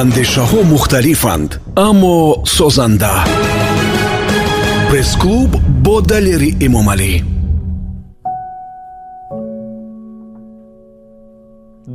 андешаҳо мухталифанд аммо созанда. Пресс-клуб бо далери эмомалӣ.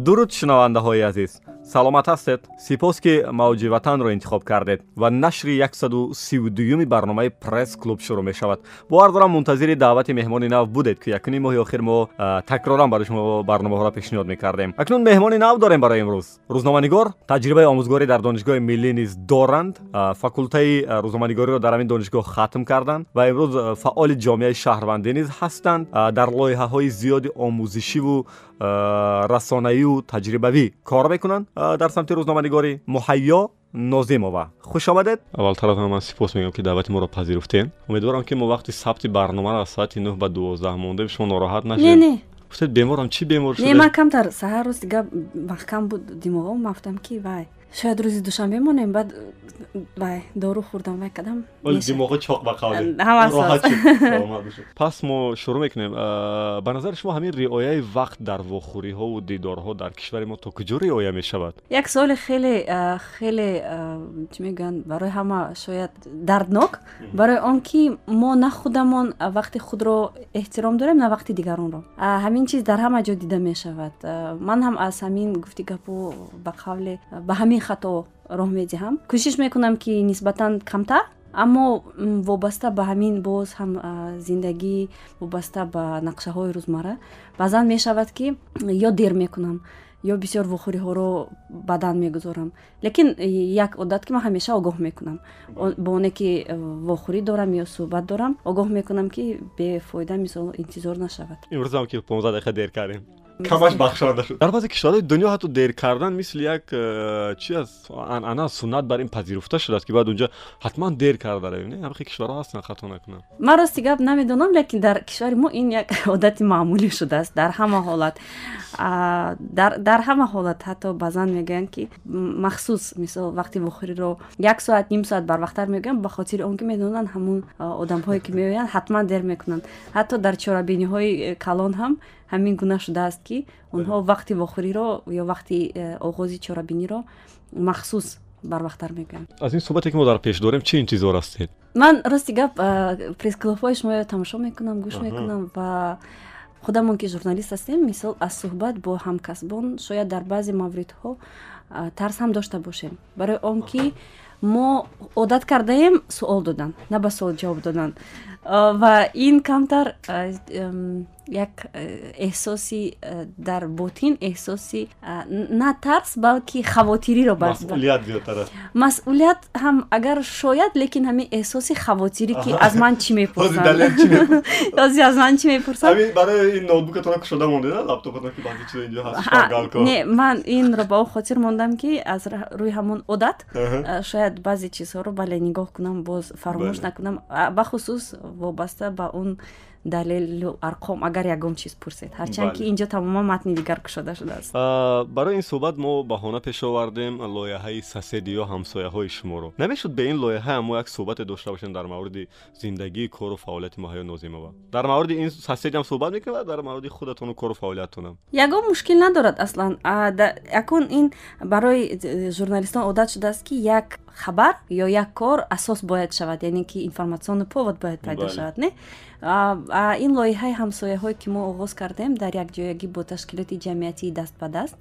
Дуруд шунавандаҳои азиз саломат ҳастед. Сипос ки мавҷи ватанро интихоб кардед ва нашри 132юми барномаи пресс клуб шурӯъ мешавад. Бовар дорам мунтазири даъвати меҳмони нав будед ки якуни моҳи охир мо такроран барои шумо барномаҳоро пешниҳод мекардем. Акнун меҳмони нав дорем барои имрӯз. Рӯзноманигор таҷрибаи омӯзгорӣ дар донишгоҳи миллӣ низ доранд. Факултаи рӯзноманигориро дар ҳамин донишгоҳ хатм карданд ва имрӯз фаъоли ҷомеаи шаҳрвандӣ низ ҳастанд. Дар лоиҳаҳои зиёди омӯзишиву расонаиву таҷрибавӣ кор мекунанд дар самти рӯзноманигорӣ муҳайё нозимова хушомадед аввалтар аз ҳама ман сипос мегӯям ки даъвати моро пазируфтем умедворам ки мо вақти сабти барномаро аз соати нӯҳ ба дувоздаҳ мондем шумо нороҳат нашед гуфтед беморам чӣ бемор шуд ман камтар саҳар рӯз дига маҳкам буд димоғам мафтам ки вай шояд рӯзи душанбе монем баъд вай дору хӯрдам вай кадам димоғи чоқ ба қавли пас мо шурӯъ мекунем. Ба назари шумо ҳамин риояи вақт дар вохӯриҳову дидорҳо дар кишвари мо то куҷо риоя мешавад? Як суоли хеле хеле чӣ мегӯянд? Барои ҳама шояд дарднок. Барои он ки мо на худамон вақти худро эҳтиром дорем на вақти дигаронро. Ҳамин чиз дар ҳама ҷо дида мешавад. Ман ҳам аз ҳамин гуфти гапу ба қавле ба ҳамин хато роҳ медиҳам. Кӯшиш мекунам ки нисбатан камтар аммо вобаста ба ҳамин боз ҳам зиндагӣ вобаста ба нақшаҳои рӯзмарра баъзан мешавад ки ё дер мекунам ё бисёр вохӯриҳоро бадан мегузорам. Лекин як одат ки ман ҳамеша огоҳ мекунам. Бо оне ки вохӯрӣ дорам ё суҳбат дорам огоҳ мекунам ки бефоида мисол интизор нашавад. Имрӯзам ки понздаҳ дақиқа дер кардем камаш бахшонда шуд дар баъзе кишварҳои дунё ҳатто дер кардан мисли як э, чи аст анъана суннат бар ин пазируфта шудааст ки баъд унҷо ҳатман дер карда равем ҳамхи кишварҳо ҳастанд хато накунам. Ман рости гап намедонам лекин дар кишвари мо ин як одати маъмулӣ шудааст. Дар ҳама ҳолат дар ҳама ҳолат ҳатто баъзан мегӯянд ки махсус мисол вақти вохӯриро як соат ним соат барвақттар мегӯянд ба хотири он ки медонанд ҳамун одамҳое ки меоянд ҳатман дер мекунанд. Ҳатто дар чорабиниҳои э, калон ҳам ҳамин гуна шудааст ки онҳо вақти вохӯриро ё вақти э, оғози чорабиниро махсус барвақттар мегӯянд аз ин суҳбате ки мо дар пеш дорем чӣ интизор ҳастед? Ман рости гап пресс-клубҳои шуморо тамошо мекунам гӯш мекунам ва худамон ки журналист ҳастем мисол аз суҳбат бо ҳамкасбон шояд дар баъзе мавридҳо тарс ҳам дошта бошем. Барои он ки мо одат кардаем суол додан на ба суол ҷавоб додан. Ва ин камтар як э, эҳсоси э, дар ботин эҳсоси на тарс балки хавотириро масъулият ҳам агар шояд лекин ҳамин эҳсоси хавотирӣ ки аз ман чӣ мепурсаози аз ман чӣ мепурсадне ман инро ба он хотир мондам ки аз рӯи ҳамон одат. Шояд баъзе чизҳоро бале нигоҳ кунам боз фаромӯш накунам. Бахусус вобаста ба он далелу арқом агар ягон чиз пурсед ҳарчанд ки инҷо тамоман матни дигар кушода шудааст барои ин суҳбат мо баҳона пеш овардем лоиҳаи соседӣ ё ҳамсояҳои шуморо намешуд бе ин лоиҳа мо як суҳбате дошта бошем дар мавриди зиндагии кору фаъолияти муҳайё нозимова дар мавриди ин соседиам суҳбат мекунем дар мавриди худатону кору фаъолиятонам ягон мушкил надорад аслан якун ин барои журналистон одат шудааст ки як хабар ё як кор асос бояд шавад яъне ки информатсионный повод бояд пайдо шавад не? Ин лоиҳаи ҳамсояҳое ки мо оғоз кардем дар якҷоягӣ бо ташкилоти ҷамъиятии даст ба даст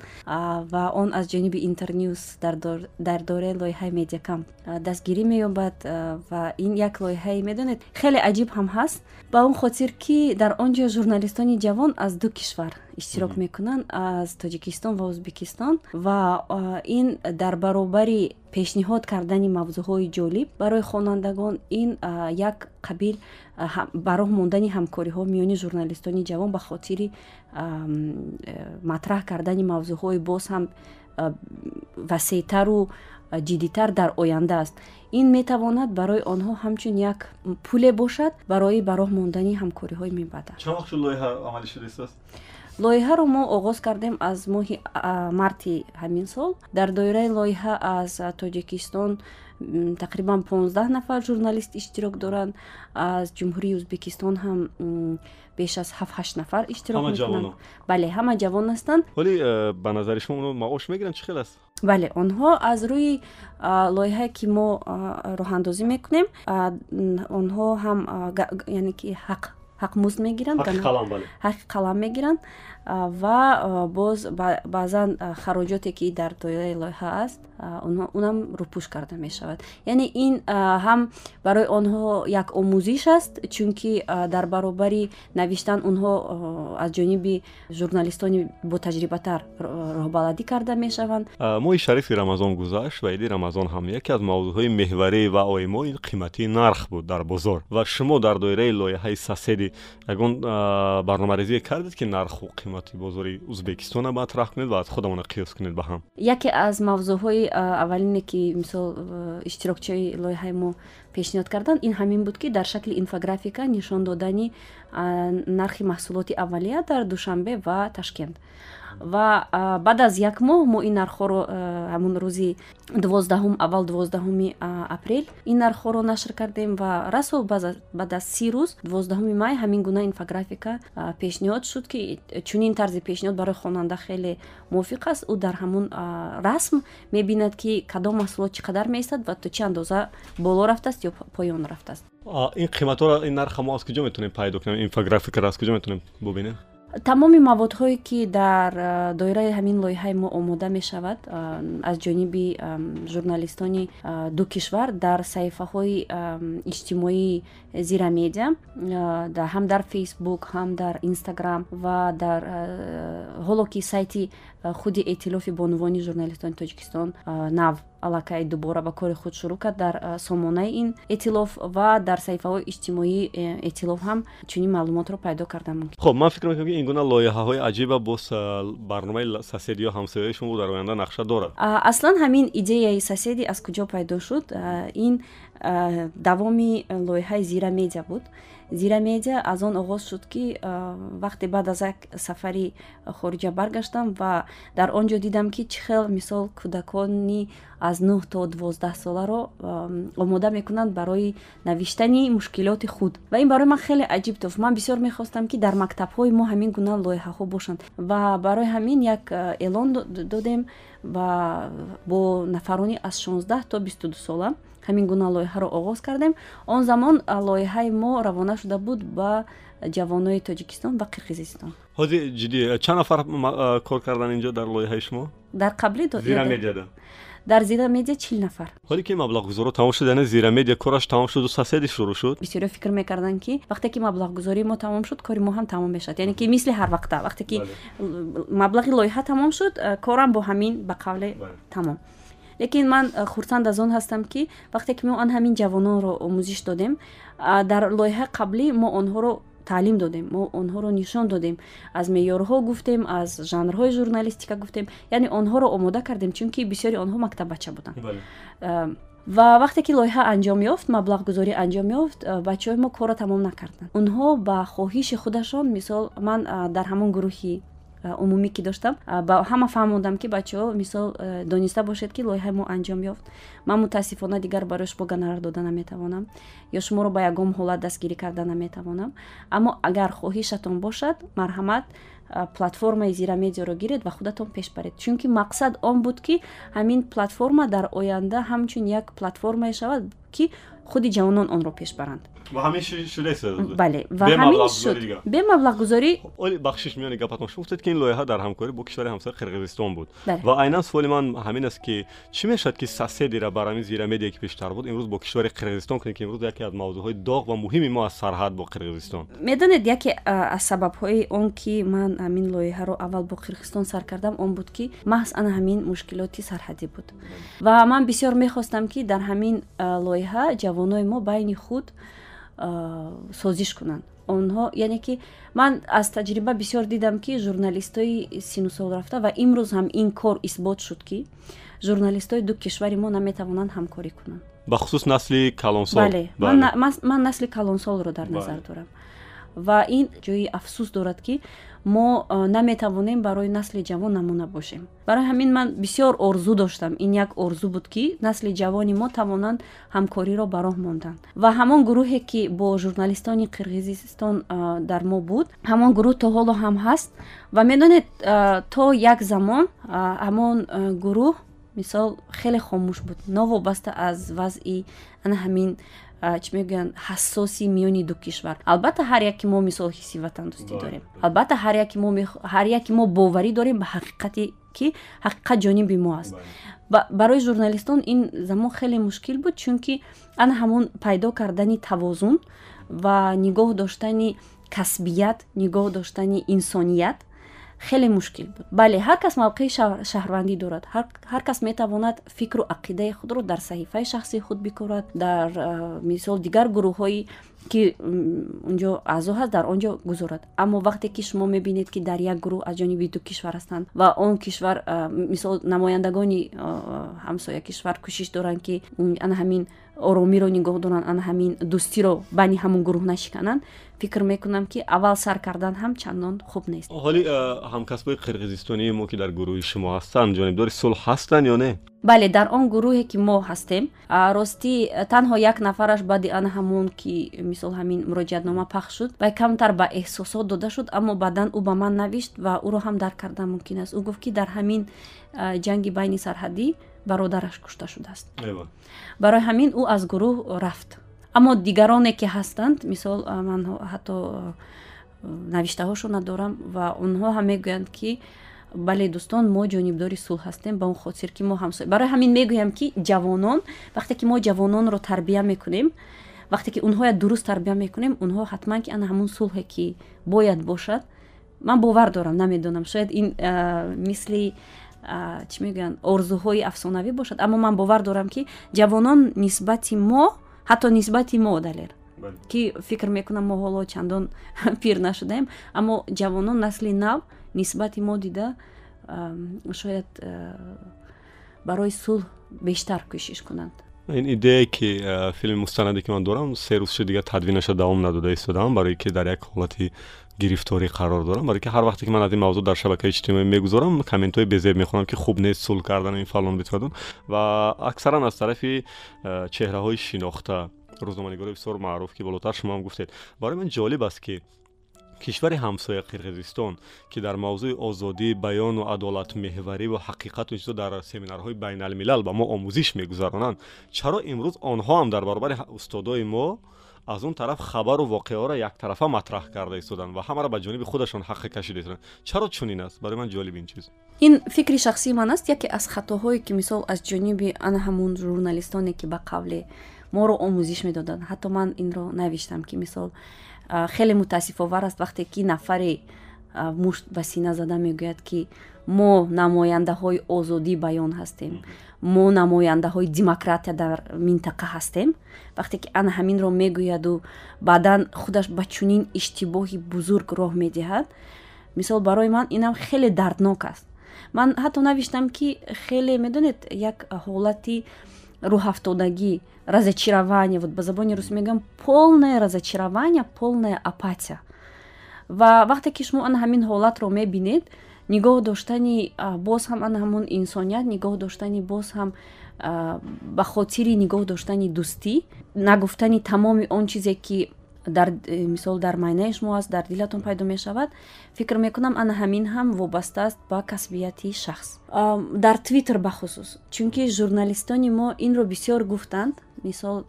ва он аз ҷониби интернюс дар дораи лоиҳаи медиакам дастгирӣ меёбад ва ин як лоиҳаи медонед хеле аҷиб ҳам ҳаст. Ба он хотир ки дар он ҷо журналистони ҷавон аз ду кишвар иштирок мекунанд аз тоҷикистон ва ӯзбекистон ва ин дар баробари пешниҳод кардани мавзӯъҳои ҷолиб барои хонандагон ин як қабил ба роҳ мондани ҳамкориҳо миёни журналистони ҷавон ба хотири матраҳ кардани мавзӯъҳои боз ҳам васеътару ҷиддитар дар оянда аст. Ин метавонад барои онҳо ҳамчун як пуле бошад барои ба роҳ мондани ҳамкориҳои мебаъда лоиҳаро мо оғоз кардем аз моҳи марти ҳамин сол. Дар доираи лоиҳа аз тоҷикистон тақрибан 15 нафар журналист иштирок доранд. Аз ҷумҳурии ӯзбекистон ҳам беш аз ҳафт нафар иштирок мекунанд. бале ҳама ҷавон ҳастанд. Вале э, ба назари шумо оно маош мегиранд чӣ хел аст? Бале онҳо аз рӯи лоиҳае ки мо роҳандозӣ мекунем онҳо ҳам яъне ки ҳақ ҳақмузд мегиранд ҳаққи қалам мегиранд ва боз баъзан хароҷоте ки дар доираи лоиҳа аст онам рӯпӯш карда мешавад. Яъне ин ҳам барои онҳо як омӯзиш аст чунки дар баробари навиштан онҳо аз ҷониби журналистони ботаҷрибатар роҳбаладӣ карда мешаванд. Моҳи шарифи рамазон гузашт ва иди рамазон ҳам яке аз мавзӯъҳои меҳварӣ ва оимо ин қиматии нарх буд дар бозор. Ва шумо дар доираи лоиҳаи саседи ягон барномарезие кардед ки нарху қимат қимати бозори ӯзбекистона матраҳ кунед ва аз худамона қиёс кунед ба ҳам. Яке аз мавзӯъҳои аввалине ки мисол иштирокчиҳои лоиҳаи мо пешниҳод карданд ин ҳамин буд ки дар шакли инфографика нишон додани нархи маҳсулоти аввалия дар душанбе ва ташкент ва баъд аз як моҳ мо ин нархҳоро ҳамун рӯзи дувоздаҳум аввал дувоздаҳуми апрел ин нархҳоро нашр кардем ва расо баъд аз си рӯз дувоздаҳуми май ҳамин гуна инфографика пешниҳод шуд ки чунин тарзи пешниҳод барои хонанда хеле мувофиқ аст. Ӯ дар ҳамун расм мебинад ки кадом маҳсулот чӣ қадар меистад ва то чӣ андоза боло рафтааст ё поён рафтааст. Ин қиматҳоро ин нарха мо аз куҷо метавонем пайдо кунем? Инфографикаро аз куҷо метавонем бубинем тамоми маводҳое ки дар доираи ҳамин лоиҳаи мо омода мешавад аз ҷониби журналистони ду кишвар дар саҳифаҳои иҷтимоии зирамедия ҳам дар фейсбук ҳам дар инстаграм ва дар ҳоло ки сайти худи эътилофи бонувони журналистони тоҷикистон нав аллакай дубора ба кори худ шурӯъ кард дар сомонаи ин эътилоф ва дар саҳифаҳои иҷтимоии эътилоф ҳам чунин маълумотро пайдо карда мумкин. Хоб ман фикр мекунам ки ин гуна лоиҳаҳои аҷиба боз барномаи соседиё ҳамсояи шумо дар оянда нақша дорад. Аслан ҳамин идеяи соседи аз куҷо пайдо шуд. Ин давоми лоиҳаи зира медиа буд зира медиа аз он оғоз шуд ки вақте баъд аз як сафари хориҷа баргаштам ва дар он ҷо дидам ки чӣ хел мисол кӯдакони аз нӯҳ то дувоздаҳ соларо омода мекунанд барои навиштани мушкилоти худ. Ва ин барои ман хеле аҷиб тофт. Ман бисёр мехостам ки дар мактабҳои мо ҳамин гуна лоиҳаҳо бошанд. Ва барои ҳамин як эълон додем ва бо нафарони аз 16 то 22 сола ҳамин гуна лоиҳаро оғоз кардем. Он замон лоиҳаи мо равона шуда буд ба ҷавонои тоҷикистон ва қирғизистон. Ҳозир ҷиддӣ чанд нафар кор кардан инҷо дар лоиҳаи шумо? Дар қаблӣ зирамедиада дар зирамедия чил нафар. Ҳоле ки маблағгузориро тамом шуд яъне зирамедия кораш тамом шуду соседи шурӯъ шуд? Бисёриё фикр мекарданд ки вақте ки маблағгузории мо тамом шуд кори мо ҳам тамом мешавад. Яъне ки мисли ҳар вақта вақте ки маблағи лоиҳа тамом шуд корам бо ҳамин ба қавле тамом лекин ман э, хурсанд аз он ҳастам ки вақте ки мо он ҳамин ҷавононро омӯзиш додем дар лоиҳаи қаблӣ мо онҳоро таълим додем мо онҳоро нишон додем аз меъёрҳо гуфтем аз жанрҳои журналистика гуфтем яъне онҳоро омода кардем чунки бисёри онҳо мактаббача буданд. Ва вақте ки лоиҳа анҷом ёфт маблағгузорӣ анҷом ёфт бачаҳои мо корро тамом накарданд. Онҳо ба хоҳиши худашон мисол ман дар ҳамон гурӯҳи умумӣ ки доштам. Ба ҳама фаҳмондам ки бачаҳо мисол дониста бошед ки лоиҳаи мо анҷом ёфт. Ман мутаассифона дигар барои шумо гонорар дода наметавонам ё шуморо ба ягон ҳолат дастгирӣ карда наметавонам. Аммо агар хоҳишатон бошад марҳамат платформаи зирамедиаро гиред ва худатон пеш баред. Чунки мақсад он буд ки ҳамин платформа дар оянда ҳамчун як платформае шавад ки худи ҷавонон онро пеш баранд бале ва ҳамин шуд. бе маблағгузорӣ бахшиш миёни гапатон шумо гуфтед ки ин лоиҳа дар ҳамкорӣ бо кишвари ҳамсои қирғизистон буд. Ва айнан суоли ман ҳамин аст ки чӣ мешавад ки соседира бар ҳамин зирамедия ки пештар буд имрӯз бо кишвари қирғизистон кунем ки имрӯз яке аз мавзӯъҳои доғ ва муҳими мо аз сарҳад бо қирғизистон. Медонед яке аз сабабҳои он ки ман ҳамин лоиҳаро аввал бо қирғизистон сар кардам он буд ки маҳз ана ҳамин мушкилоти сарҳадӣ буд. Ва ман бисёр мехостам ки дар ҳамин лоиҳа ҷавонои мо байни худ созиш кунанд. Онҳо яъне ки ман аз таҷриба бисёр дидам ки журналистои сину солрафта ва имрӯз ҳам ин кор исбот шуд ки журналистои ду кишвари мо наметавонанд ҳамкорӣ кунанд. Бахусус насли калонсол. Бале ман насли калонсолро дар назар дорам. Ва ин ҷои афсӯс дорад ки мо наметавонем барои насли ҷавон намуна бошем. Барои ҳамин ман бисёр орзу доштам. Ин як орзу буд ки насли ҷавони мо тавонанд ҳамкориро ба роҳ монданд. Ва ҳамон гурӯҳе ки бо журналистони қирғизистон дар мо буд ҳамон гурӯҳ то ҳоло ҳам ҳаст. Ва медонед то як замон ҳамон гурӯҳ мисол хеле хомӯш буд. Новобаста аз вазъи ана ҳамин чӣ мегӯянд? Ҳассоси миёни ду кишвар. Албатта ҳар яке мо мисол ҳисси ватандӯстӣ дорем. Албатта ҳар яке мо боварӣ дорем ба ҳақиқате ки ҳақиқат ҷониби мо аст. Барои журналистон ин замон хеле мушкил буд чунки ана ҳамон пайдо кардани тавозун ва нигоҳ доштани касбият нигоҳ доштани инсоният хеле мушкил буд. Бале ҳар кас мавқеи шаҳрвандӣ дорад. Ҳар кас метавонад фикру ақидаи худро дар саҳифаи шахсии худ бикорад дар мисол дигар гурӯҳҳои ки унҷо аъзо ҳаст дар он ҷо гузорад. Аммо вақте ки шумо мебинед ки дар як гурӯҳ аз ҷониби ду кишвар ҳастанд ва он кишвар мисол намояндагони ҳамсоя кишвар кӯшиш доранд ки ана ҳамин оромиро нигоҳ доранд ана ҳамин дӯстиро байни ҳамон гурӯҳ нашикананд фикр мекунам ки аввал сар кардан ҳам чандон хуб нест. Ҳоли ҳамкасбои қирғизистонии мо ки дар гурӯҳи шумо ҳастанд ҷонибдори сулҳ ҳастанд ё не? Бале дар он гурӯҳе ки мо ҳастем ростӣ танҳо як нафараш баъди ана ҳамон ки мисол ҳамин муроҷиатнома пахш шуд вай камтар ба эҳсосот дода шуд аммо баъдан ӯ ба ман навишт ва ӯро ҳам дарк кардан мумкин аст. Ӯ гуфт ки дар ҳамин ҷанги байни сарҳадӣ бародараш кушта шудааст. Барои ҳамин ӯ аз гурӯҳ рафт. Аммо дигароне ки ҳастанд мисол ман ҳатто навиштаҳошона дорам ва онҳо ҳам мегӯянд ки бале дӯстон мо ҷонибдори сулҳ ҳастем ба он хотир ки мо ҳамсо барои ҳамин мегӯям ки ҷавонон вақте ки мо ҷавононро тарбия мекунем вақте ки онҳоя дуруст тарбия мекунем онҳо ҳатман ки ана ҳамон сулҳе ки бояд бошад ман бовар дорам намедонам. Шояд ин мисли чӣ мегӯянд орзуҳои афсонавӣ бошад. Аммо ман бовар дорам ки ҷавонон нисбати мо ҳатто нисбати мо далер. Ки фикр мекунам мо ҳоло чандон пир нашудаем. Аммо ҷавонон насли нав нисбати мо дида шояд барои сулҳ бештар кӯшиш кунанд. Ин идеяе ки филми мустанаде ки ман дорам се рӯзши дигар тадвинаша давом надода истодаам барое ки дар як ҳолати гирифторӣ қарор дорам барое ки ҳар вақте ки ман аз ин мавзӯъ дар шабакаи иҷтимоӣ мегузорам комментҳои безеб мехонам ки хуб нест сулҳ кардан ин фалон битвадун ва аксаран аз тарафи чеҳраҳои шинохта рӯзноманигори бисёр маъруф ки болотар шумоам гуфтед барои ман ҷолиб аст ки кишвари ҳамсоя қирғизистон ки дар мавзӯи озодӣ баёну адолатмеҳварӣ ва ҳақиқату чизо дар семинарҳои байналмилал ба мо омӯзиш мегузаронанд чаро имрӯз онҳо ҳам дар баробари устодои мо аз он тараф хабару воқеаро яктарафа матраҳ карда истоданд ва ҳамаро ба ҷониби худашон ҳаққи кашида истоданд. Чаро чунин аст? Барои ман ҷолиб ин чиз. Ин фикри шахсии ман аст яке аз хатоҳое ки мисол аз ҷониби ана ҳамун журналистоне ки ба қавле моро омӯзиш медоданд. Ҳатто ман инро навиштам ки мисол хеле мутаассифовар аст вақте ки нафаре мушт ба сина зада мегӯяд ки мо намояндаҳои озодӣ баён ҳастем мо намояндаҳои демократия дар минтақа ҳастем. Вақте ки ана ҳаминро мегӯяду баъдан худаш ба чунин иштибоҳи бузург роҳ медиҳад мисол барои ман инам хеле дарднок аст. Ман ҳатто навиштам ки хеле медонед як ҳолати рӯҳафтодагӣ разочарование. Вот ба забони рус мегӯям полное разочарование полная апатия. Ва вақте ки шумо ана ҳамин ҳолатро мебинед нигоҳ доштани боз ҳам ана ҳамон инсоният нигоҳ доштани боз ҳам ба хотири нигоҳ доштани дӯстӣ. Нагуфтани тамоми он чизе ки дар э, мисол дар майнаи шумо аст дар дилатон пайдо мешавад фикр мекунам ана ҳамин ҳам вобаста аст ба касбияти шахс. Дар твиттер бахусус чунки журналистони мо инро бисёр гуфтанд мисол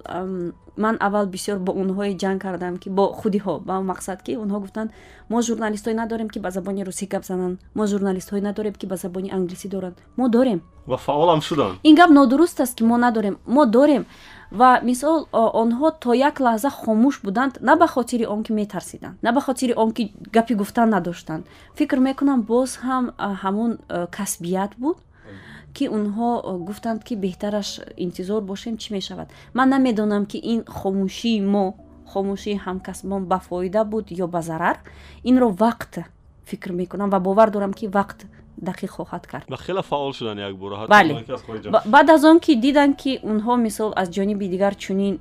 ман аввал бисёр бо онҳое ҷанг кардам ки бо худиҳо ба мақсад ки онҳо гуфтанд мо журналистҳое надорем ки ба забони русӣ гап зананд. Мо журналистҳое надорем ки ба забони англисӣ доранд мо дорем ва фаъолам шуданд. Ин гап нодуруст аст ки мо надорем мо дорем ва мисол онҳо то як лаҳза хомӯш буданд на ба хотири он ки метарсиданд на ба хотири он ки гапи гуфтан надоштанд. Фикр мекунам боз ҳам ҳамон касбият буд ки онҳо гуфтанд ки беҳтараш интизор бошем чӣ мешавад? Ман намедонам ки ин хомӯшии мо хомӯшии ҳамкасбон ба фоида буд ё ба зарар. Инро вақт фикр мекунам ва бовар дорам ки вақт дақиқ хоҳад кард. Хеле фаъол шудан якбора баъд аз он ки диданд ки онҳо мисол аз ҷониби дигар чунин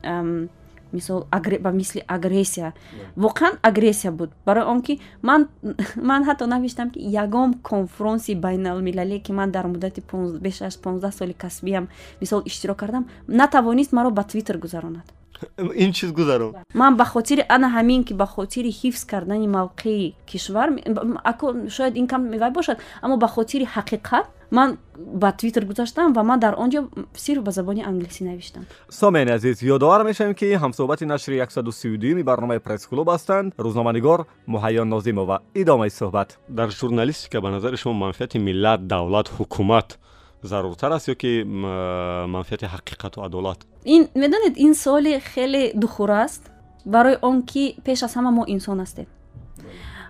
ба мисли агрессия. Воқеан агрессия буд. Барои он ки ман ман ҳатто навиштам ки ягон конфронси байналмилалие ки ман дар муддати беш аз понздаҳ соли касбиам мисол иштирок кардам натавонист маро ба твиттер гузаронад ин чиз гузарон ман ба хотири ана ҳамин ки ба хотири ҳифз кардани мавқеи кишвар шояд ин кам мевай бошад аммо ба хотири ҳақиқат ман ба твиттер гузаштам ва ман дар он ҷо сирф ба забони англисӣ навиштам. Сомеъни азиз ёдовар мешавем ки ҳамсӯҳбати нашри 132 барномаи пресс-клуб ҳастанд. Рӯзноманигор муҳайё нозимова. Идомаи суҳбат. Дар журналистика ба назари шумо манфиати миллат давлат ҳукумат заруртар аст ё ки манфиати ҳақиқату адолат? Ин медонед ин суоли хеле духур аст барои он ки пеш аз ҳама мо инсон ҳастем.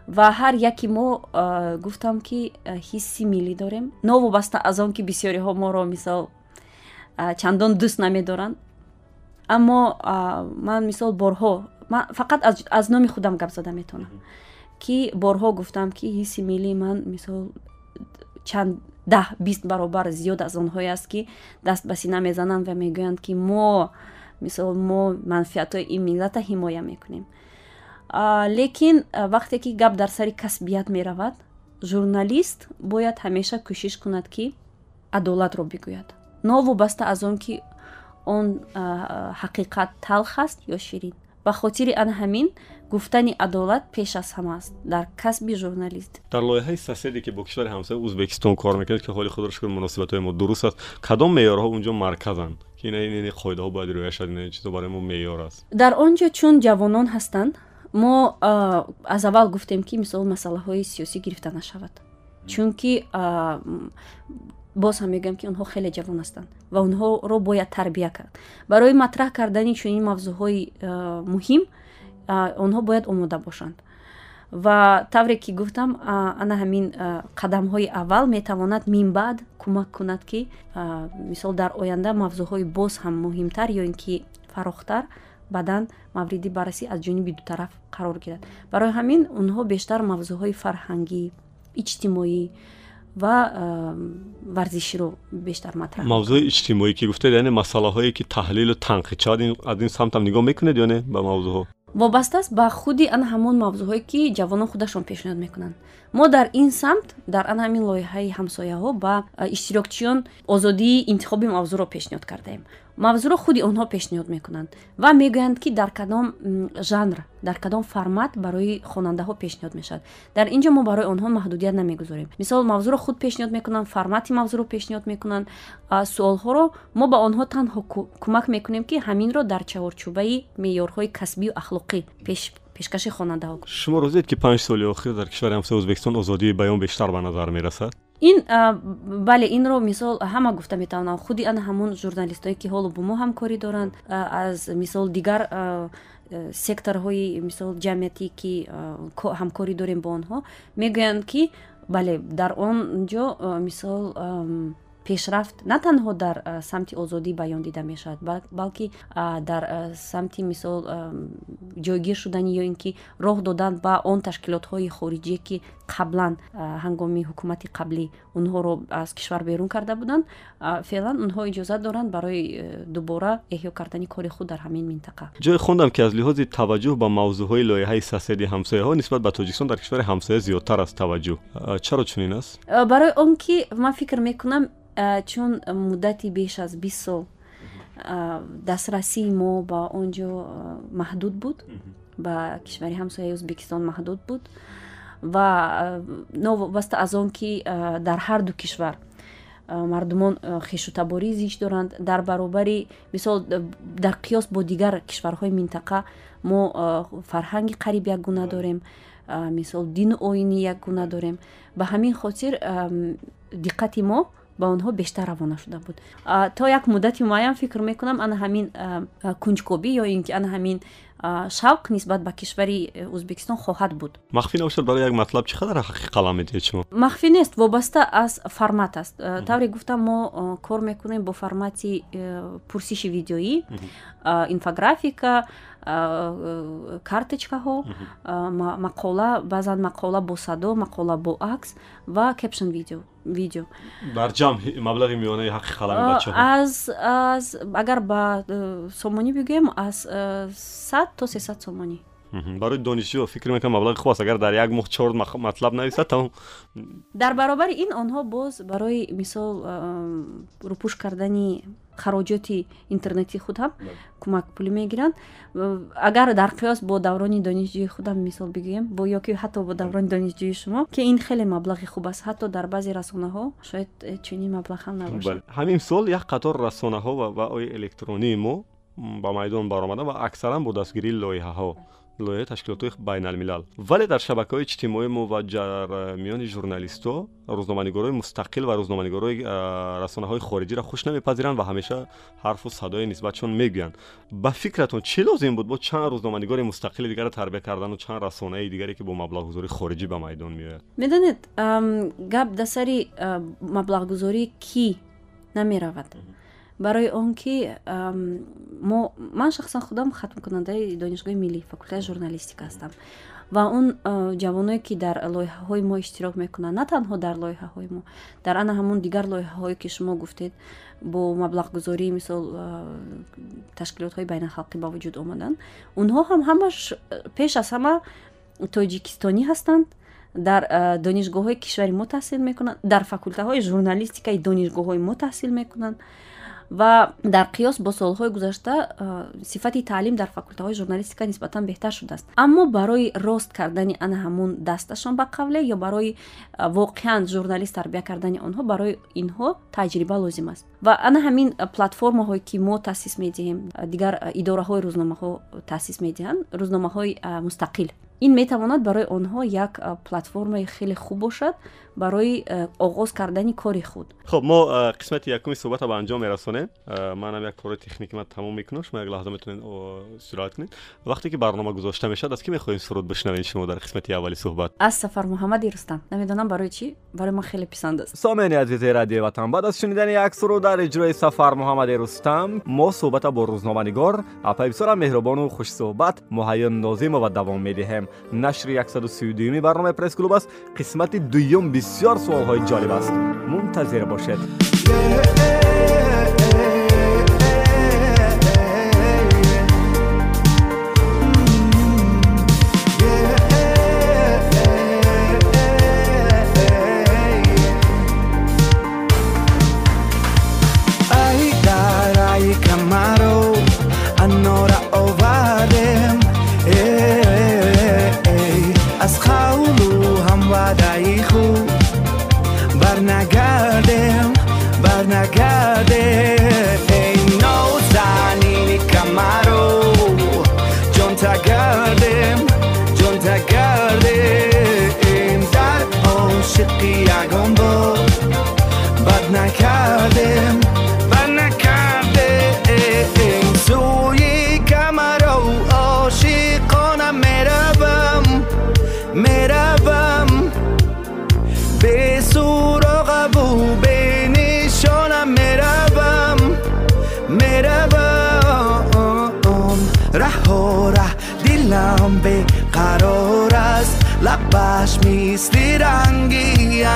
Ва ҳар яки мо гуфтам ки ҳисси миллӣ дорем. Новобаста аз он ки бисёриҳо моро мисол чандон дӯст намедоранд. Аммо ман мисол борҳо ман фақат аз номи худам гап зада метавонам ки борҳо гуфтам ки ҳисси миллии ман мисол чанд даҳ бист баробар зиёд аз онҳое аст ки даст ба сина мезананд ва мегӯянд ки мо мисол мо манфиатҳои ин миллата ҳимоя мекунем. Лекин вақте ки гап дар сари касбият меравад журналист бояд ҳамеша кӯшиш кунад ки адолатро бигӯяд. Новобаста аз он ки он ҳақиқат талх аст ё ширин ба хотири ан ҳамин гуфтани адолат пеш аз ҳама аст дар касби журналист. Дар лоиҳаи соседе ки бо кишвари ҳамсояи узбекистон кор мекунед ки ҳоли худро шукр муносибатҳои мо дуруст аст кадом меъёрҳо унҷо марказанд? Ки ин қоидаҳо бояд риоя шад ин чизо барои мо меъёр аст? Дар он ҷо чун ҷавонон ҳастанд мо аз аввал гуфтем ки мисол масъалаҳои сиёсӣ гирифта нашавад. Чунки боз ҳам мегӯям ки онҳо хеле ҷавон ҳастанд ва онҳоро бояд тарбия кард. Барои матраҳ кардани чунин мавзӯъҳои муҳим онҳо бояд омода бошанд. Ва тавре ки гуфтам ана ҳамин қадамҳои аввал метавонад минбаъд кӯмак кунад ки мисол дар оянда мавзӯъҳои боз ҳам муҳимтар ё ин ки фарохтар баъдан мавриди баррасӣ аз ҷониби дутараф қарор гирад. Барои ҳамин онҳо бештар мавзӯъҳои фарҳангӣ иҷтимоӣ ва варзиширо бештар матраҳ мавзӯи иҷтимоӣ ки гуфтед яъне масъалаҳое ки таҳлилу танқид шавад аз ин самтам нигоҳ мекунед ё не ба мавзӯъҳо? Вобаста аст ба худи ан ҳамон мавзӯъҳое ки ҷавонон худашон пешниҳод мекунанд мо дар ин самт дар ан ҳамин лоиҳаи ҳамсояҳо ба иштирокчиён озодии интихоби мавзӯъро пешниҳод кардаем мавзӯъро худи онҳо пешниҳод мекунанд ва мегӯянд ки дар кадом жанр дар кадом формат барои хонандаҳо пешниҳод мешавад. Дар ин ҷо мо барои онҳо маҳдудият намегузорем. Мисол мавзӯъро худ пешниҳод мекунанд формати мавзӯъро пешниҳод мекунанд суолҳоро мо ба онҳо танҳо кӯмак мекунем ки ҳаминро дар чаҳорчӯбаи меъёрҳои касбию ахлоқӣ пешкаши хонандаҳо шумо розед ки панҷ соли охир дар кишвари ҳамсояи ӯзбекистон озодии баён бештар ба назар мерасад? Ин бале инро мисол ҳама гуфта метавонам. Худи ана ҳамон журналистое ки ҳоло бо мо ҳамкорӣ доранд аз мисол дигар секторҳои мисол ҷамъиятӣ ки ҳамкорӣ дорем бо онҳо мегӯянд ки бале дар он ҷо мисол пешрафт на танҳо дар самти озодӣ баён дида мешавад балки дар самти мисол ҷойгир шудани ё ин ки роҳ додан ба он ташкилотҳои хориҷие ки қаблан ҳангоми ҳукумати қаблӣ онҳоро аз кишвар берун карда буданд феълан онҳо иҷозат доранд барои э, дубора эҳё кардани кори худ дар ҳамин минтақа. Ҷое хондам ки аз лиҳози таваҷҷӯҳ ба мавзӯъҳои лоиҳаи соседи ҳамсояҳо нисбат ба тоҷикистон дар кишвари ҳамсоя зиёдтар аст таваҷҷӯҳ. Чаро чунин аст? Барои он ки ман фикр мекунам чун муддати беш аз бист сол дастрасии мо ба он ҷо маҳдуд буд. Ба кишвари ҳамсояи ӯзбекистон маҳдуд буд. Ва новобаста аз он ки дар ҳарду кишвар мардумон хешутаборӣ зич доранд. Дар баробари мисол дар қиёс бо дигар кишварҳои минтақа мо фарҳанги қариб якгуна дорем мисол дину оини якгуна дорем. Ба ҳамин хотир диққати мо ба онҳо бештар равона шуда буд. То як муддати муайян фикр мекунам ана ҳамин кунҷкобӣ ё ин ки ана ҳамин шавқ нисбат ба кишвари э, ӯзбекистон хоҳад буд. Махфӣ набошад барои як матлаб чӣ қадар ҳақиқӣ қалам медиҳед шумо? Махфӣ нест вобаста аз формат аст. Тавре гуфтам мо кор мекунем бо формати э, пурсиши видеоӣ инфографика карточкаҳо мақола баъзан мақола бо садо мақола бо акс ва кепшн видео видео. Дар ҷамъ маблағи миёнаи ҳаққи қалами бачаҳо? аз аз агар ба сомонӣ бигӯем аз сад то сесад сомонӣ барои донишҷӯ фикр мекунам маблағи хуб аст. Агар дар як моҳ чор матлаб нависад тамом дар баробари ин онҳо боз барои мисол рупуш кардани хароҷоти интернети худ ҳам кӯмак пулӣ мегиранд. Агар дар қиёс бо даврони донишҷӯи худам мисол бигӯем бо ё ки ҳатто бо даврони донишҷӯи шумо ки ин хеле маблағи хуб аст ҳатто дар баъзе расонаҳо шояд чунин маблағ ҳам набошад. Ҳамин сол як қатор расонаҳо ва ои электронии мо ба майдон баромада ва аксаран бо дастгирии лоиҳаҳо лоиҳаи ташкилотҳои байналмилал вале дар шабакаҳои иҷтимоӣ мо ва дар э, миёни журналистҳо рӯзноманигорои мустақил ва рӯзноманигорои э, расонаҳои хориҷиро хуш намепазиранд ва ҳамеша ҳарфу садои нисбатшон мегӯянд ба фикратон чӣ лозим буд бо чанд рӯзноманигори мустақили дигаро тарбия кардану чанд расонаи дигаре ки бо маблағгузории хориҷӣ ба майдон меояд медонед гап дасари э, маблағгузорӣ кӣ намеравад барои он ки мо ман шахсан худам хатмкунандаи донишгоҳи миллӣ факултаи журналистика ҳастам. Ва он ҷавоное ки дар лоиҳаҳои мо иштирок мекунанд на танҳо дар лоиҳаҳои мо дар ана ҳамун дигар лоиҳаҳое ки шумо гуфтед бо маблағгузории мисол ташкилотҳои байналхалқӣ ба вуҷуд омаданд. Онҳо ҳам ҳамаш пеш аз ҳама тоҷикистонӣ ҳастанд. Дар донишгоҳҳои кишвари мо таҳсил мекунанд. Дар факултаҳои журналистикаи донишгоҳҳои мо таҳсил мекунанд ва дар қиёс бо солҳои гузашта сифати таълим дар факултаҳои журналистика нисбатан беҳтар шудааст. Аммо барои рост кардани ана ҳамун дасташон ба қавле ё барои воқеан журналист тарбия кардани онҳо барои инҳо таҷриба лозим аст. Ва ана ҳамин платформаҳое ки мо таъсис медиҳем дигар идораҳои рӯзномаҳо таъсис медиҳанд рӯзномаҳои мустақил. Ин метавонад барои онҳо як платформаи хеле хуб бошад барои оғоз кардани кори худ хуб мо қисмати якуми суҳбата ба анҷом мерасонем манам як кори техники ман тамом мекунам шумо як лаҳза метавонед истироҳат кунед вақте ки барнома гузошта мешавад аз ки мехоҳем суруд бишнавед шумо дар қисмати аввали суҳбат аз сафар муҳаммади рустам намедонам барои чӣ барои ман хеле писанд аст сомени азизи радиои ватан баъд аз шунидани як суруд дар иҷрои сафар муҳаммади рустам мо суҳбата бо рӯзноманигор апа бисёра меҳрубону хушсуҳбат муҳайё нозимова давом медиҳем нашри 132 барномаи пресс-клуб аст қисмати дуюм بسیار سوال های جالب است. منتظر باشد.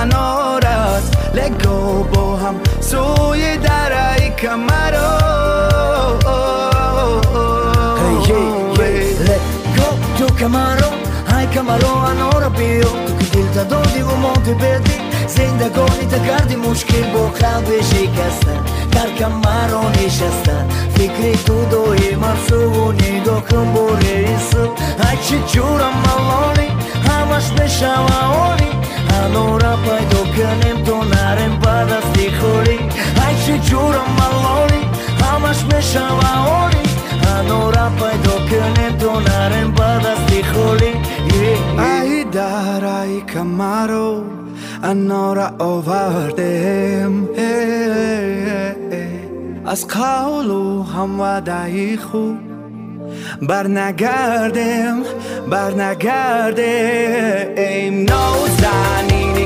کنار است لگو با هم سوی درعی کمرو لگو تو کمرو های کمرو انارا بیو تو که دل تدادی و ما بدی زندگانی تا کردی مشکل با قلب شکستن در کمرو نشستن فکری تو دوی مرسو و نگاه کن با رئیسو هرچی جورم ملانی همش بشم آنی ҳанора пайдо канем то нарем ба дасти хӯрӣ ай чӣ ҷурам малони ҳамаш мешава они ҳанора пайдо канем то нарем ба дасти хӯрӣ ай дараи камаро анора овардем. Аз қавлу ҳамвадаи بر نگردم بر نگرده ایم نوزنینی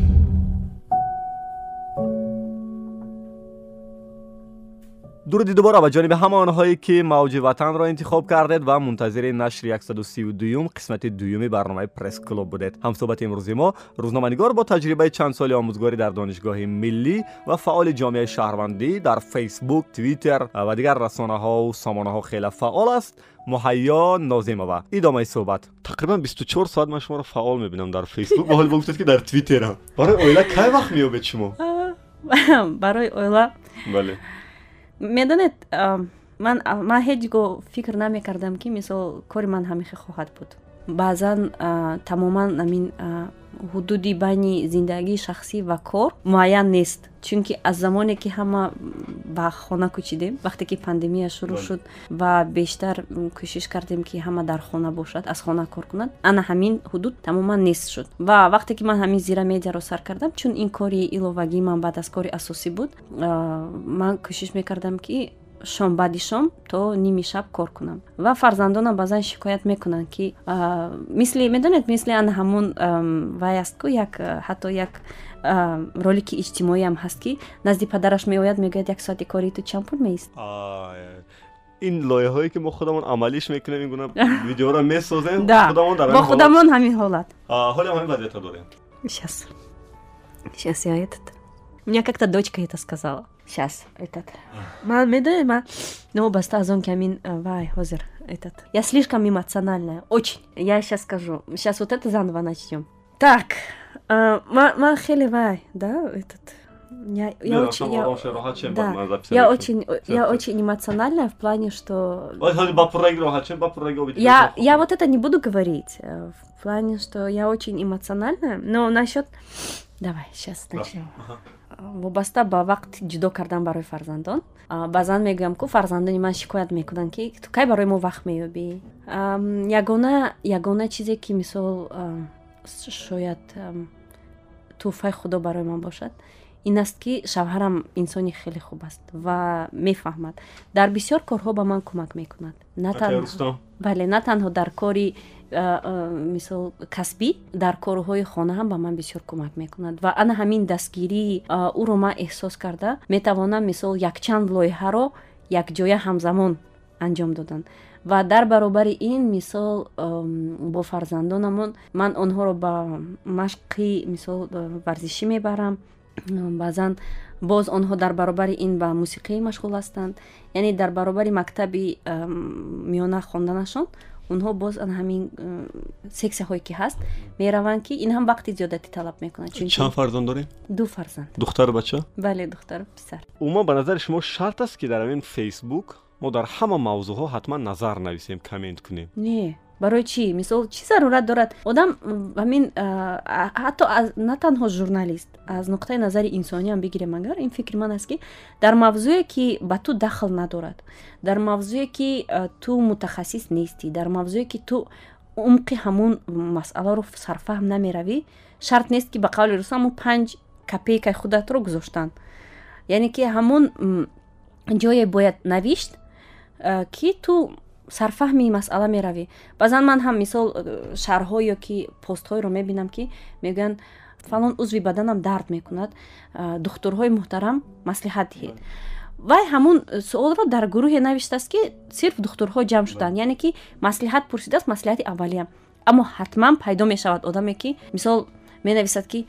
дуруди дубора ба ҷониби ҳама онҳое ки мавҷи ватанро интихоб кардед ва мунтазири нашри 132 қисмати дуюми барномаи пресс-клуб будед ҳамсӯҳбати имрӯзи мо рӯзноманигор бо таҷрибаи чанд соли омӯзгорӣ дар донишгоҳи миллӣ ва фаъоли ҷомеаи шаҳрвандӣ дар фейсбук твиттер ва дигар расонаҳо сомонаҳо хеле фаъол аст муҳайё нозимова идомаи суҳбат тақрибан 24 соат ман шуморо фаъол мебинам дар фейсбук ва ҳол гуфтед ки дар твиттерам барои оила кай вақт меёбед шумо барои оила бале медонед ман ман ҳеҷ гоҳ фикр намекардам ки мисол кори ман ҳамихе хоҳад буд. Баъзан тамоман амин ҳудуди байни зиндагии шахсӣ ва кор муайян нест чунки аз замоне ки ҳама ба хона кӯчидем вақте ки пандемия шурӯъ шуд ва бештар кӯшиш кардем ки ҳама дар хона бошад аз хона кор кунад ана ҳамин ҳудуд тамоман нест шуд. Ва вақте ки ман ҳамин зира медиаро сар кардам чун ин кори иловагии ман баъд аз кори асосӣ буд ман кӯшиш мекардам ки шом баъди шом то ними шаб кор кунам. Ва фарзандонам баъзан шикоят мекунанд ки мисли медонед мисли ана ҳамун вай аст ку як ҳатто як ролики иҷтимоиам ҳаст ки назди падараш меояд мегӯяд як соати кори ту чанд пул меист. Ин лоиҳае ки мо худамон амалиш мекунем ин гуна видеоро месозем бо худамон ҳамин ҳолат. Ҳолам ҳамин вазъиятро дорем. Сейчас сейчас я этот меня как-то дочка это сказала сейчас этот. Ман новобаста аз он камин вай ҳозир этот. Я слишком эмоциональная очень. Я сейчас скажу. Сейчас вот это заново начнем так ман хеле вай да этот? Я, я очень, я, да, я очень, я очень эмоциональная в плане, что... Я, я вот это не буду говорить. Э, в плане, что я очень эмоциональная, но насчет... Давай, сейчас начнем. Вобаста ба вақт ҷудо кардан барои фарзандон. Баъзан мегӯям ку фарзандони ман шикоят мекунанд ки ту кай барои мо вақт меёбӣ? Ягона ягона чизе ки мисол шояд тӯҳфаи худо барои ман бошад ин аст ки шавҳарам инсони хеле хуб аст ва мефаҳмад. Дар бисёр корҳо ба ман кӯмак мекунад. Бале на танҳо дар кори мисол касбӣ дар корҳои хона ҳам ба ман бисёр кӯмак мекунад. Ва ана ҳамин дастгирии ӯро ман эҳсос карда метавонам мисол якчанд лоиҳаро якҷоя ҳамзамон анҷом додан. Ва дар баробари ин мисол бо фарзандонамон ман онҳоро ба машқи мисол варзишӣ мебарам. Баъзан боз онҳо дар баробари ин ба мусиқӣ машғул ҳастанд. Яъне дар баробари мактаби миёна хонданашон онҳо боз ан ҳамин э, сексияҳое ки ҳаст мераванд ки ин ҳам вақти зиёдатӣ талаб мекунад чанд фарзанд дорем? ду фарзанд. Духтару бача? Бале духтару писар. Умуман ба назари шумо шарт аст ки дар ҳамин фейсбук мо дар ҳама мавзӯъҳо ҳатман назар нависем коммент кунем. Не барои чӣ? Мисол чӣ зарурат дорад? Одам ҳамин ҳатто на танҳо журналист аз нуқтаи назари инсониам бигирем агар ин фикри ман аст ки дар мавзӯе ки ба ту дахл надорад дар мавзӯе ки ту мутахассис нестӣ дар мавзӯе ки ту умқи ҳамун масъаларо сарфаҳм намеравӣ шарт нест ки ба қавли рӯсо ҳамун панҷ копейкаи худатро гузоштанд яъне ки ҳамун ҷое бояд навишт ки ту сарфаҳми масъала меравӣ. Баъзан ман ҳам мисол э, шарҳҳо ё ки постҳоеро мебинам ки мегӯянд фалон узви баданам дард мекунад духтурҳои муҳтарам маслиҳат диҳед. Вай ҳамун суолро дар гурӯҳе навиштааст ки сирф духтурҳо ҷамъ шуданд яъне ки маслиҳат пурсидааст маслиҳати аввалия аммо ҳатман пайдо мешавад одаме ки мисол менависад ки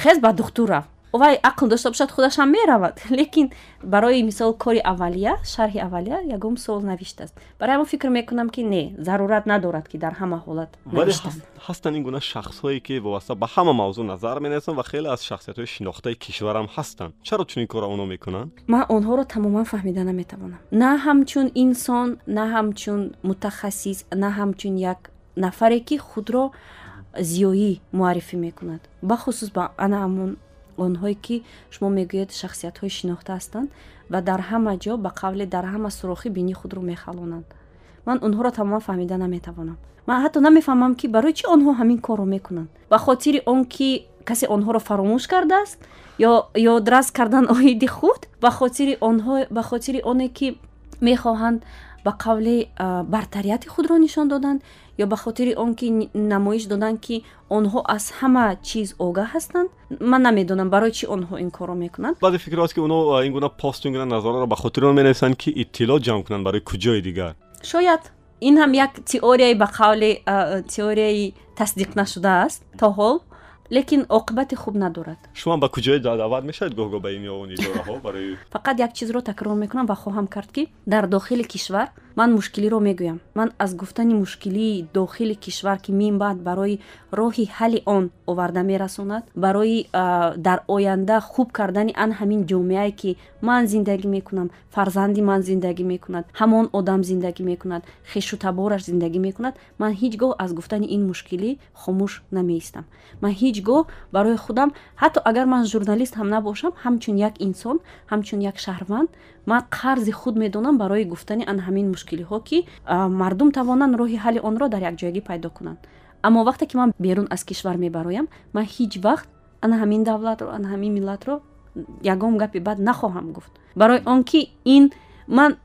хез ба духтур рав вай ақл дошта бошад худашам меравад. Лекин барои мисол кори аввалия шарҳи аввалия ягон суол навиштааст. Барои ҳамон фикр мекунам ки не зарурат надорад ки дар ҳама ҳолат вале ҳастанд ин гуна шахсҳое ки вобаста ба ҳама мавзӯъ назар менависанд ва хеле аз шахсиятҳои шинохтаи кишварам ҳастанд. Чаро чунин корро онҳо мекунанд? Ман онҳоро тамоман фаҳмида наметавонам на ҳамчун инсон на ҳамчун мутахассис на ҳамчун як нафаре ки худро зиёӣ муаррифӣ мекунад. Бахусус ба ана ҳамон онҳое ки шумо мегӯед шахсиятҳои шинохта ҳастанд ва дар ҳама ҷо ба қавле дар ҳама сурохӣ бинии худро мехалонанд ман онҳоро тамоман фаҳмида наметавонам. Ман ҳатто намефаҳмам ки барои чӣ онҳо ҳамин корро мекунанд? Ба хотири он ки касе онҳоро фаромӯш кардааст ё ёдрас кардан оиди худ ба хотири онҳо ба хотири оне ки мехоҳанд ба қавле бартарияти худро нишон доданд ё ба хотири он ки намоиш доданд ки онҳо аз ҳама чиз огаҳ ҳастанд ман намедонам барои чӣ онҳо ин корро мекунанд баъзе фикрҳост ки онҳо ин гуна пост ин гуна назораро ба хотири он менависанд ки иттилоъ ҷамъ кунанд барои куҷои дигар шояд ин ҳам як теорияи ба қавли теорияи тасдиқ нашудааст то ҳол лекин оқибати хуб надорад. Шумо ба куҷое даъват мешавед гоҳгоҳ ба ин ён идораҳо барои фақат як чизро такрор мекунам ва хоҳам кард ки дар дохили кишвар ман мушкилиро мегӯям. Ман аз гуфтани мушкилии дохили кишвар ки минбаъд барои роҳи ҳалли он оварда мерасонад. Барои дар оянда хуб кардани ан ҳамин ҷомеае ки ман зиндагӣ мекунам фарзанди ман зиндагӣ мекунад ҳамон одам зиндагӣ мекунад хешу табораш зиндагӣ мекунад ман ҳеҷ гоҳ аз гуфтани ин мушкилӣ хомӯш намеистам. Ман ҳеҷ гоҳ барои худам ҳатто агар ман журналист ҳам набошам ҳамчун як инсон ҳамчун як шаҳрванд ман қарзи худ медонам барои гуфтани ан ҳамин мушкилиҳо ки мардум тавонанд роҳи ҳалли онро дар якҷоягӣ пайдо кунанд аммо вақте ки ман берун аз кишвар мебароям ман ҳеҷ вақт ана ҳамин давлатро ана ҳамин миллатро ягон гапи бад нахоҳам гуфт. Барои он ки ин ман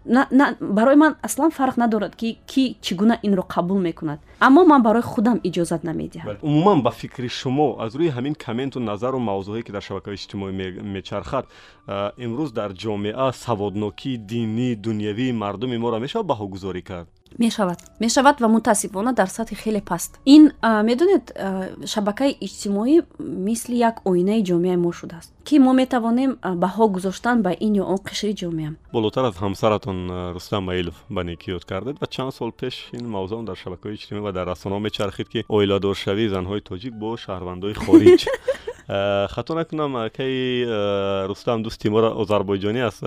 барои ман аслан фарқ надорад ки ки чӣ гуна инро қабул мекунад. Аммо ман барои худам иҷозат намедиҳам. Умуман ба фикри шумо аз рӯи ҳамин комменту назару мавзӯъе ки дар шабакаҳои иҷтимоӣ мечархад имрӯз дар ҷомеа саводнокии динӣ дунявии мардуми моро мешавад баҳогузорӣ кард мешавад. Мешавад ва мутаассифона дар сатҳи хеле паст. Ин медонед шабакаи иҷтимоӣ мисли як оинаи ҷомеаи мо шудааст ки мо метавонем баҳо гузоштан ба ин ё он қишри ҷомеам. Болотар аз ҳамсаратон рустам маилов ба некӣ ёд кардед ва чанд сол пеш ин мавзӯъ дар шабакаҳои иҷтимоӣ ва дар расонаҳо мечархид ки оиладоршавии занҳои тоҷик бо шаҳрвандои хориҷ хато накунам кай рустам дӯсти мора озарбойҷонӣ аст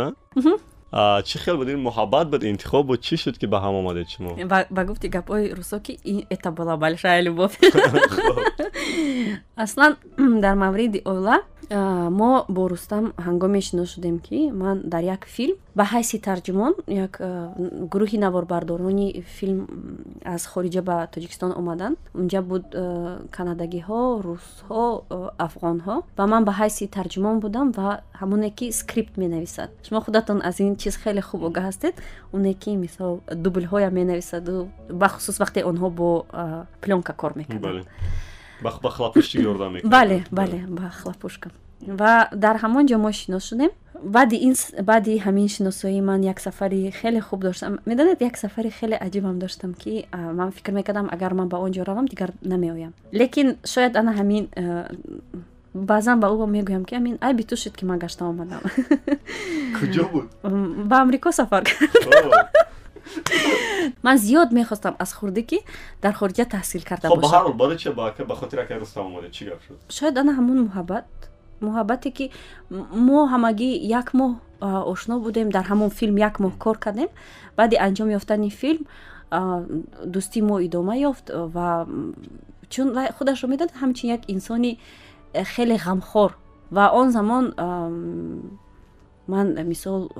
чӣ хел буд ин муҳаббат буд интихоб буд чӣ шуд ки ба ҳам омадед шумо? Ба гуфти гапҳои русо ки это была большая любовь аслан дар мавриди оила мо бо рустам ҳангоме шинос шудем ки ман дар як филм ба ҳайси тарҷумон як гурӯҳи наворбардорони филм аз хориҷа ба тоҷикистон омаданд унҷа буд канадагиҳо русҳо афғонҳо. Ва ман ба ҳайси тарҷумон будам ва ҳамоне ки скрипт менависад. Шумо худатон аз ин чиз хеле хуб огаҳ ҳастед. Оне ки мисол дублҳоя менависаду бахусус вақте онҳо бо плёнка кор мекарданд ба хлапушчи ёрдам мекард бале бале ба хлапушка ва дар ҳамон ҷо мо шинос шудем баъди ин баъди ҳамин шиносоии ман як сафари хеле хуб доштам. Медонед як сафари хеле аҷибам доштам ки ман фикр мекардам агар ман ба он ҷо равам дигар намеоям. Лекин шояд ана ҳамин баъзан ба ӯ мегӯям ки амин айби ту шуд ки ман гашта омадам. Куҷо буд? Ба амрико сафар кард ман зиёд мехостам аз хурдӣ ки дар хориҷа таҳсил карда бошамшояд ана ҳамон муҳаббат муҳаббате ки мо ҳамагӣ як моҳ ошно будем дар ҳамон филм як моҳ кор кардем баъди анҷом ёфтани филм дӯстӣ мо идома ёфт ва чун худашро медонед ҳамчин як инсони э, хеле ғамхор ва он замон ман мисол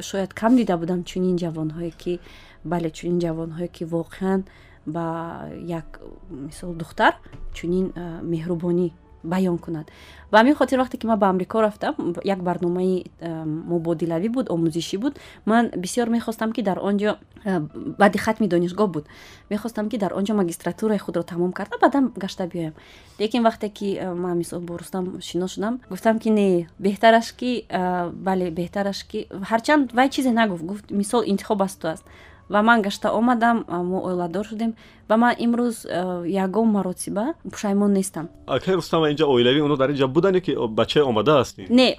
шояд кам дида будам чунин ҷавонҳое ки бале чунин ҷавонҳое ки воқеан ба як мисол духтар чунин меҳрубонӣ баён кунад. Ба ҳамин хотир вақте ки ман ба амрико рафтам як барномаи мубодилавӣ буд омӯзишӣ буд ман бисёр мехостам ки дар он ҷо баъди хатми донишгоҳ буд. Мехостам ки дар он ҷо магистратураи худро тамом карда баъдан гашта биёям. Лекин вақте ки ман мисол бо рустам шинос шудам гуфтам ки не беҳтараш ки бале беҳтараш ки ҳарчанд вай чизе нагуфт. Гуфт мисол интихоб аз ту аст ва ман гашта омадам мо оиладор шудем. Ва ман имрӯз ягон маротиба пушаймон нестам. Акай рустам инҷа оилавӣ? Оно дар инҷа будане ки бачаи омадааст не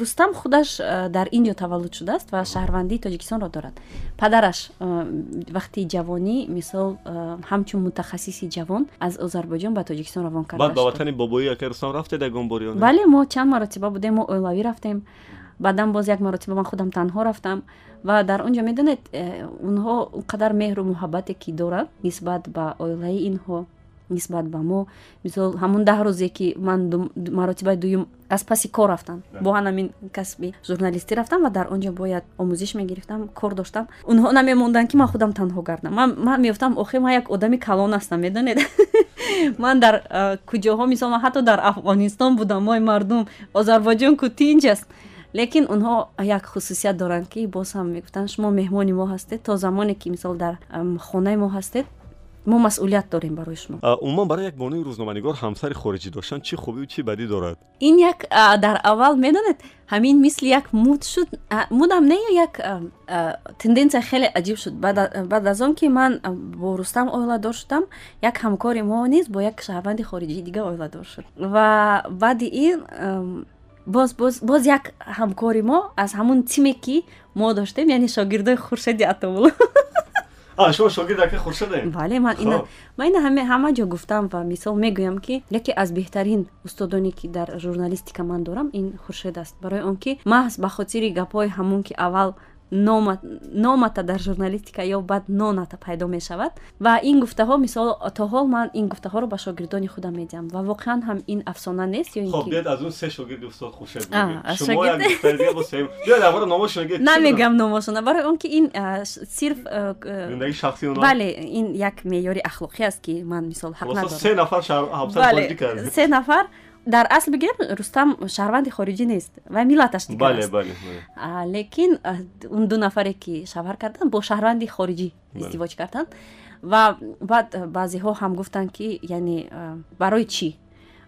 рустам худаш дар индиё таваллуд шудааст ва шаҳрвандии тоҷикистонро дорад. Падараш вақти ҷавонӣ мисол ҳамчун мутахассиси ҷавон аз озарбойҷон ба тоҷикистон равон карда ба ватани бобои акай рустам рафтед ягон бор бале мо чанд маротиба будем мо оилавӣ рафтем. Баъдан боз як маротиба ман худам танҳо рафтам ва дар он ҷо медонед э, онҳо он қадар меҳру муҳаббате ки доранд нисбат ба оилаи инҳо нисбат ба мо. Мисол ҳамун даҳ рӯзе ки ман маротибаи дуюм аз паси кор рафтам. Бо ан ҳамин касби журналистӣ рафтам ва дар он ҷо бояд омӯзиш мегирифтам кор доштам. Онҳо намемонданд ки ман худам танҳо гардам. Ман меёфтам охир ман як одами калон ҳастам медонед? Ман дар э, куҷоҳо мисол ман ҳатто дар афғонистон будам мои мардум озарбойҷон ку тинҷ аст лекин онҳо як хусусият доранд ки боз ҳам мегуфтанд шумо меҳмони мо ҳастед то замоне ки мисол дар хонаи мо ҳастед мо масъулият дорем барои шумо умуман барои як бонои рӯзноманигор ҳамсари хориҷӣ доштан чӣ хубию чӣ бадӣ дорад? Ин як дар аввал медонед ҳамин мисли як муд шуд мудам не як тенденсия хеле аҷиб шуд. Баъд аз он ки ман бо рустам оиладор шудам як ҳамкори мо низ бо як шаҳрванди хориҷии дига оиладор шуд. Ва баъди ин боз боз боз як ҳамкори мо аз ҳамун тиме ки мо доштем яъне шогирдои хуршеди атовул шумо шогирд ака хуршедем бале ман ина ман ина ҳама ҷо гуфтам ва мисол мегӯям ки яке аз беҳтарин устодоне ки дар журналистика ман дорам ин хуршед аст. Барои он ки маҳз ба хотири гапҳои ҳамун ки аввал номата дар журналистика ё баъд ноната пайдо мешавад. Ва ин гуфтаҳо мисол то ҳол ман ин гуфтаҳоро ба шогирдони худам медиҳам. Ва воқеан ҳам ин афсона нест намегӯям номошона барои он ки ин сирф бале ин як меъёри ахлоқӣ аст ки ман мисол ҳақ надорам. се нафар дар асл бигирем рустам шаҳрванди хориҷӣ нест вай миллаташ лекин он ду нафаре ки шавҳар карданд бо шаҳрванди хориҷӣ издивоҷ карданд. Ва баъд баъзеҳо ҳам гуфтанд ки яъне барои чӣ?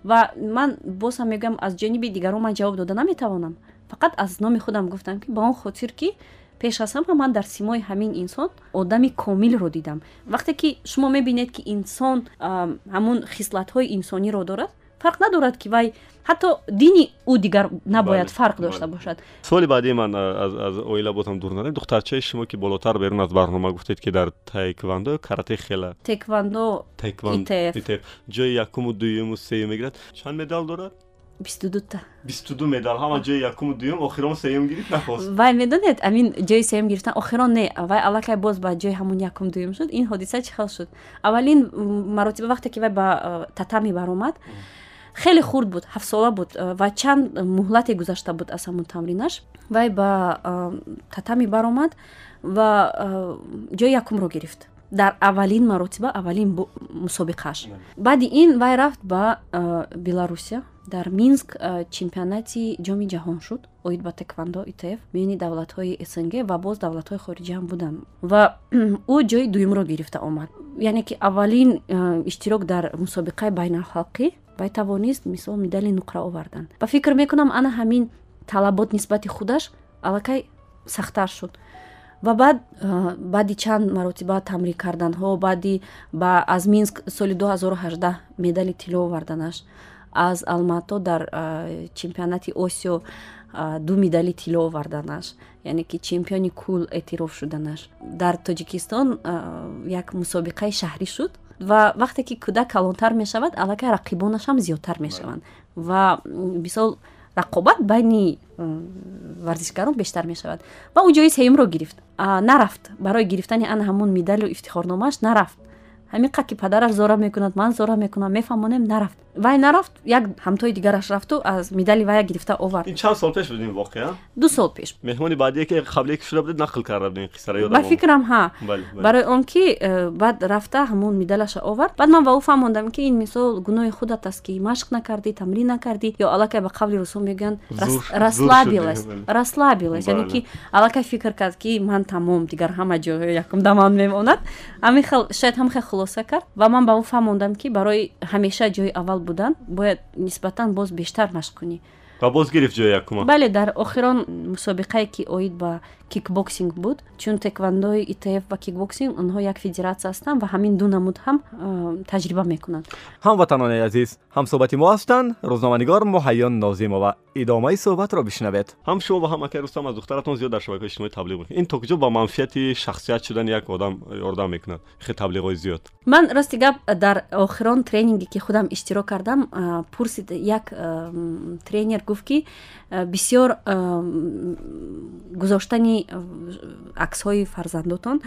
Ва ман боз ҳам мегӯям аз ҷониби дигарон ман ҷавоб дода наметавонам. Фақат аз номи худам гуфтам ки ба он хотир ки пеш аз ҳама ман дар симои ҳамин инсон одами комилро дидам. Вақте ки шумо мебинед ки инсон ҳамун хислатҳои инсониро дорад фарқ надорад ки вай ҳатто дини ӯ дигар набояд фарқ дошта бошад. Суоли баъди ман аз оила бозам дур нарем духтарчаи шумо ки болотар берун аз барнома гуфтед ки дар тайквандо карате хела? Теквандо итф. Ҷои якуму дуюму сеюм мегирад чанд медал дорад бисту дута бисту ду медал. Ҳама ҷои якуму дуюм охирон сеюм гирифт нахост. Вай медонед? Амин ҷои сеюм гирифтан охирон не. Вай аллакай боз ба ҷои ҳамун якум дуюм шуд. Ин ҳодиса чӣ хел шуд? Аввалин маротиба вақте ки вай ба татами баромад хеле хурд буд ҳафтсола буд э, ва чанд муҳлате гузашта буд аз ҳамун тамринаш. Вай ба э, татами баромад ва э, ҷои якумро гирифт. Дар аввалин маротиба аввалин мусобиқааш. Баъди ин вай рафт ба беларусия дар минск чемпионати ҷоми ҷаҳон шуд. Оид ба tekвандо итф миёни давлатҳои снг ва боз давлатҳои хориҷӣ ҳам буданд. Ва ӯ ҷои дуюмро гирифта омад. Яъне ки аввалин иштирок дар мусобиқаи байналхалқӣ вай тавонист мисол медали нуқра овардан ба фикр мекунам ана ҳамин талабот нисбати худаш аллакай сахтар шуд. Ва баъд баъди чанд маротиба тамрин карданҳо баъди ба аз минск соли 2018 медали тилло оварданаш. Аз алмато дар чемпионати осиё ду медали тилло оварданаш. Яъне ки чемпиони кул эътироф шуданаш. Дар тоҷикистон як мусобиқаи шаҳрӣ шуд ва вақте ки кӯдак калонтар мешавад аллакай рақибонашам зиёдтар мешаванд. Ва мисол рақобат байни варзишгарон бештар мешавад. Ва ӯ ҷои сеюмро гирифт. Нарафт. Барои гирифтани ан ҳамун медалу ифтихорномааш нарафт ҳамин қа ки падараш зора мекунад ман зора мекунам мефаҳмонем нарафт. Вай нарафт як ҳамтои дигараш рафту аз медали вая гирифта овард. Чанд сол пеш буд ин воқеа? Ду сол пеш. Меҳмони баъдие ки қаблие ки шуда будед нақл карда буд ин қиссаро ба фикрам ҳа. Барои он ки э, баъд рафта ҳамон медалаша овард. Баъд ман ба ӯ фаҳмондам ки ин мисол гуноҳи худат аст ки машқ накардӣ тамрин накардӣ ё аллакай ба қавли русул мегӯянд расслабилась. расслабилась. Яъне ки аллакай фикр кард ки ман тамом дигар ҳама ҷо якум даман мемонад. Ҳамин хел шояд ҳам хел хулоса кард ва ман ба ӯ фаҳмондам ки барои ҳамеша ҷои аввал будан бояд нисбатан боз бештар машқ кунӣ. Ва боз гирифт ҷои якума? Бале дар охирон мусобиқае ки оид ба кикбоксинг буд. Чун теквандои итф ва кикбоксинг онҳо як федератсия ҳастанд ва ҳамин ду намуд ҳам таҷриба мекунанд. Ҳамватанони азиз ҳамсӯҳбати мо ҳастанд. Рӯзноманигор муҳайён нозимова. Идомаи суҳбатро бишнавед. Ҳам шумо ва ҳам акай рустам аз духтаратон зиёд дар шабакаҳои иҷтимоӣ таблиғ. Мекунед ин то куҷо ба манфиати шахсият шудани як одам ёрдам мекунад хе таблиғҳои зиёд. Ман рости гап дар охирон тренинге ки худам иштирок кардам пурсид як тренер гуфт ки бисёр гузоштани аксҳои фарзандотон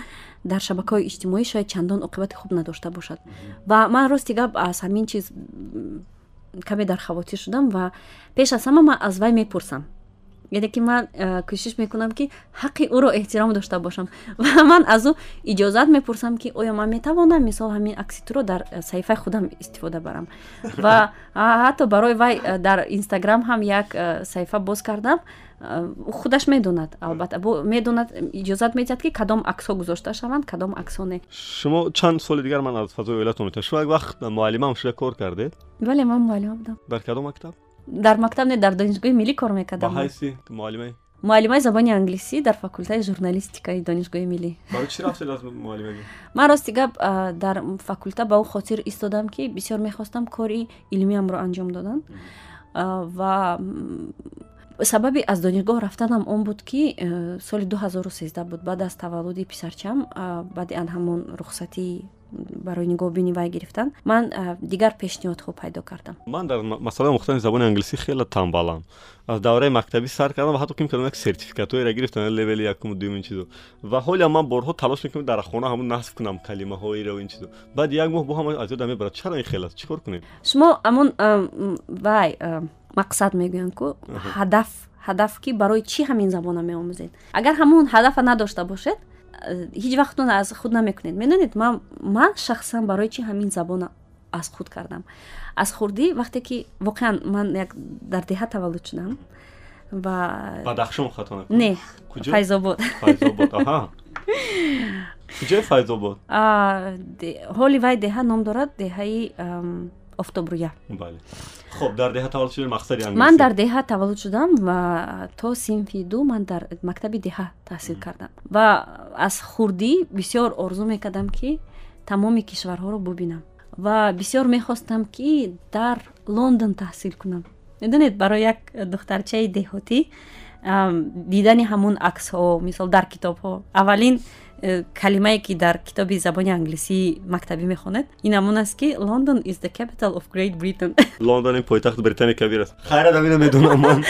дар шабакаҳои иҷтимоӣ шояд чандон оқибати хуб надошта бошад. Ва ман рости гап аз ҳамин чиз каме дар хавотир шудам ва пеш аз ҳама ман аз вай мепурсам яъне ки ман а, кӯшиш мекунам ки ҳаққи ӯро эҳтиром дошта бошам. Ва ман аз ӯ иҷозат мепурсам ки оё ман метавонам мисол ҳамин акси туро дар а, саҳифаи худам истифода барам. Ва ҳатто барои вай а, дар инстаграм ҳам як саҳифа боз кардам. Худаш медонад албатта. Медонад иҷозат медиҳад ки кадом аксҳо гузошта шаванд кадом аксҳо не шумо чанд соли дигар ман аз фазои оилатон метавонам шумо як вақт муаллимам шуда кор кардед? Вале ман муаллима будам дар кадом мактаб дар мактаб не дар донишгоҳи миллӣ кор ба мекардам ҳайси муаллимаи? Муаллимаи забони англисӣ дар факултаи журналистикаи донишгоҳи миллӣ барои чӣ рафтед аз муаллимагӣ ман рости гап дар факулта ба ӯ хотир истодам ки бисёр мехостам кори илмиамро анҷом додан. Ва сабаби аз донишгоҳ рафтанам он буд ки э, соли 2013 буд. Баъд аз таваллуди писарчам баъди ан ҳамон рухсатӣ барои нигоҳбини вай гирифтан ман дигар пешниҳодҳо пайдо кардам. Ман дар ма- масъалаи мухтани забони англисӣ хеле тамбалам. Аз давраи мактабӣ сар кардам ва ҳатто ки мекардам як сертификатҳоеро гирифтам левели якуму дуюм ин чизо. Ва ҳолиам ман борҳо талош мекунам дар хона ҳамон насб кунам калимаҳоеро ин чизо. Баъд як моҳ бо ҳама аз ёдам мебарад. Чаро ин хел аст чӣ кор кунем? Шумо амон вай мақсад мегӯянд ку ҳадаф ҳадаф ки барои чӣ ҳамин забона меомӯзед? Агар ҳамон ҳадафа надошта бошед ҳеҷ вақт он аз худ намекунед. Медонед ман ман шахсан барои чӣ ҳамин забона аз худ кардам. Аз хурдӣ вақте ки воқеан ман як дар деҳа таваллуд шудам ва бадахшон хато накунам не куҷо? файзобод. Куҷои файзобод? Ҳоли вай деҳа ном дорад деҳаи ам, офтобрӯя. Хоб дар деҳа таваллуд шудаи мақсади англисӣ ман дар деҳа таваллуд шудам ва то синфи ду ман дар мактаби деҳа таҳсил кардам. Ва аз хурдӣ бисёр орзу мекардам ки тамоми кишварҳоро бубинам. Ва бисёр мехостам ки дар лондон таҳсил кунам. Медонед барои як духтарчаи деҳотӣ дидани ҳамон аксҳо мисол дар китобҳо. Аввалин калимае ки дар китоби забони англисӣ мактабӣ мехонед ин ҳамон аст ки london is the capital of great britain лондон ин пойтахти британияи кабир аст. Хайрат амина медонам ман.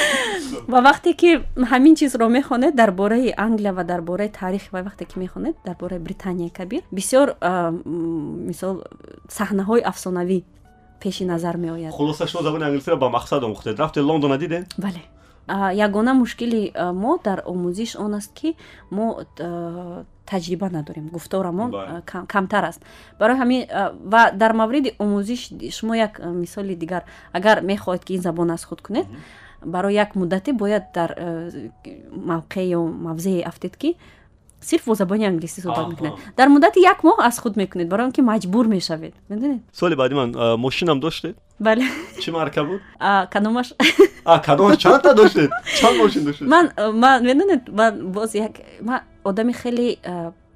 Ва вақте ки ҳамин чизро мехонед дар бораи англия ва дар бораи таърихи вай вақте ки мехонед дар бораи британияи кабир бисёр мисол саҳнаҳои афсонавӣ пеши назар меояд. Хулоса шумо забони англисиро ба мақсад омӯхтед? Рафтед лондона дидед? Бале. Ягона мушкили мо дар омӯзиш он аст ки мо таҷриба надорем. Гуфторамон камтар аст. Барои ҳамин ва дар мавриди омӯзиш шумо як мисоли дигар агар мехоҳед ки ин забон аз худ кунед барои як муддате бояд дар мавқеъ ё мавзеъе афтед ки сирф бо забони англисӣ суҳбат мекунед. Дар муддати як моҳ аз худ мекунед. Барои он ки маҷбур мешавед. Медонед? Соли баъди ман мошинам доштед бале чӣ марка буд? А, кадомаш. А кадом чандта доштед чанд мошин доштед ман ман медонед ман боз як ман одами хеле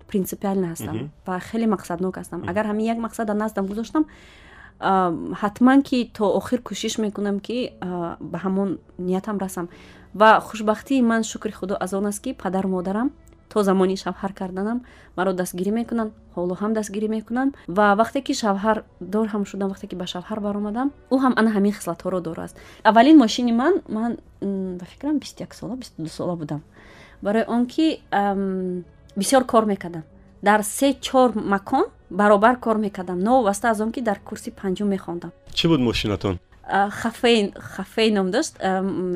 принципиална ҳастам ва хеле мақсаднок ҳастам. Агар ҳамин як мақсада наздам гузоштам ҳатман ки то охир кӯшиш мекунам ки ба ҳамон ниятам расам. Ва хушбахтии ман шукри худо аз он аст ки падару модарам то замони шавҳар карданам маро дастгирӣ мекунанд ҳоло ҳам дастгирӣ мекунанд ва вақте ки шавҳар дор ҳам шудам вақте ки ба шавҳар баромадам ӯ ҳам ана ҳамин хислатҳоро дорааст аввалин мошини ман ман ба фикрам бисту як сола бисту ду сола будам. Барои он ки бисёр кор мекардам. Дар се чор макон баробар кор мекардам. Новобаста аз он ки дар курси панҷум мехондам. Чӣ буд мошинатон хафей хафей ном дошт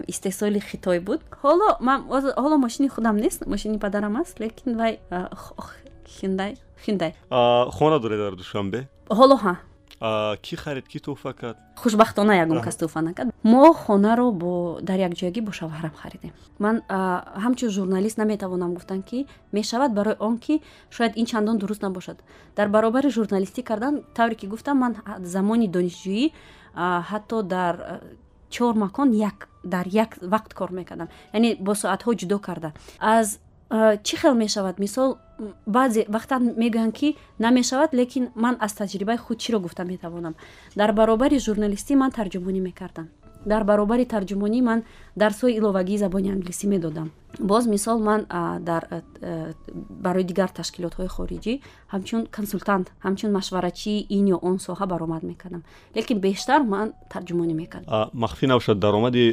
истеҳсоли хитой буд. Ҳоло ман ҳоло мошини худам нест мошини падарам аст лекин вай хиндай хиндай. Хона доред дар душанбе? Ҳоло ҳа. Кӣ харид кӣ туҳфа кард хушбахтона ягон кас туҳфа накард мо хонаро бо дар якҷоягӣ бо шавҳарам харидем. Ман ҳамчун журналист наметавонам гуфтан ки мешавад барои он ки шояд ин чандон дуруст набошад. Дар баробари журналистӣ кардан тавре ки гуфтам ман замони донишҷӯӣ ҳатто дар чор макон як дар як вақт кор мекардам. Яъне бо соатҳо ҷудо карда. Аз чӣ хел мешавад? Мисол баъзе вақтан мегӯянд ки намешавад лекин ман аз таҷрибаи худ чиро гуфта метавонам. Дар баробари журналистӣ ман тарҷумонӣ мекардам дар баробари тарҷумонӣ ман дарсҳои иловагии забони англисӣ медодам. Боз мисол ман дар барои дигар ташкилотҳои хориҷӣ ҳамчун консултант ҳамчун машварачии ин ё он соҳа баромад мекардам. Лекин бештар ман тарҷумонӣ мекардам. Махфӣ набошад даромади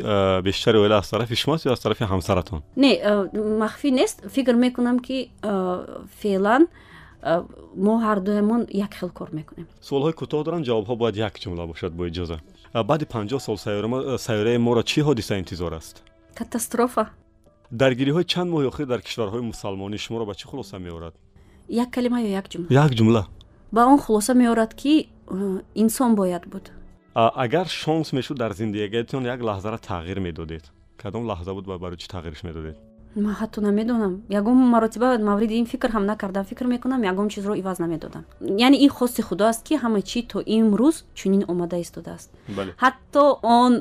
бештари оила аз тарафи шумост ё аз тарафи ҳамсаратон? Не махфӣ нест. Фикр мекунам ки феълан мо ҳардуямон як хел кор мекунем. Суолҳои кӯтоҳ дорам ҷавобҳо бояд як ҷумла бошад бо иҷоза баъди панҷоҳ сол сайёраи моро чӣ ҳодиса интизор аст? Катастрофа. Даргириҳои чанд моҳи охир дар кишварҳои мусалмонӣ шуморо ба чӣ хулоса меорад? Як калима ё як ҷумла? Як ҷумла. Ба он хулоса меорад ки инсон бояд буд. Агар шонс мешуд дар зиндагиятон як лаҳзара тағйир медодед? Кадом лаҳза буд ва барои чӣ тағйирш медодед ман ҳатто намедонам. Ягон маротиба мавриди ин фикр ҳам накардам. Фикр мекунам ягон чизро иваз намедодам. Яъне ин хоси худо аст ки ҳама чӣ то имрӯз чунин омада истодааст. Ҳатто он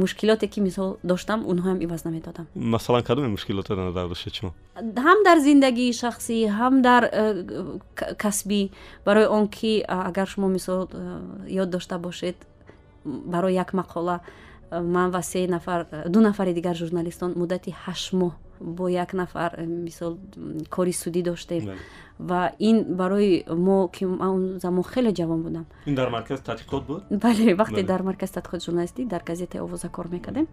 мушкилоте ки мисол доштам онҳоям иваз намедодам. Масалан кадоме мушкилоте назар доштед шумо? Ҳам дар зиндагии шахсӣ ҳам дар э, касбӣ. Барои он ки агар шумо мисол э, ёд дошта бошед барои як мақола ман ва се нафар ду нафари дигар журналистон муддати ҳашт моҳ бо як нафар мисол кори судӣ доштем. Ва ин барои мо ки он замон хеле ҷавон будам. Ин дар маркази тадқиқот буд? Бале вақте дар маркази тадқиқоти журналистӣ дар газетаи овоза кор мекардем.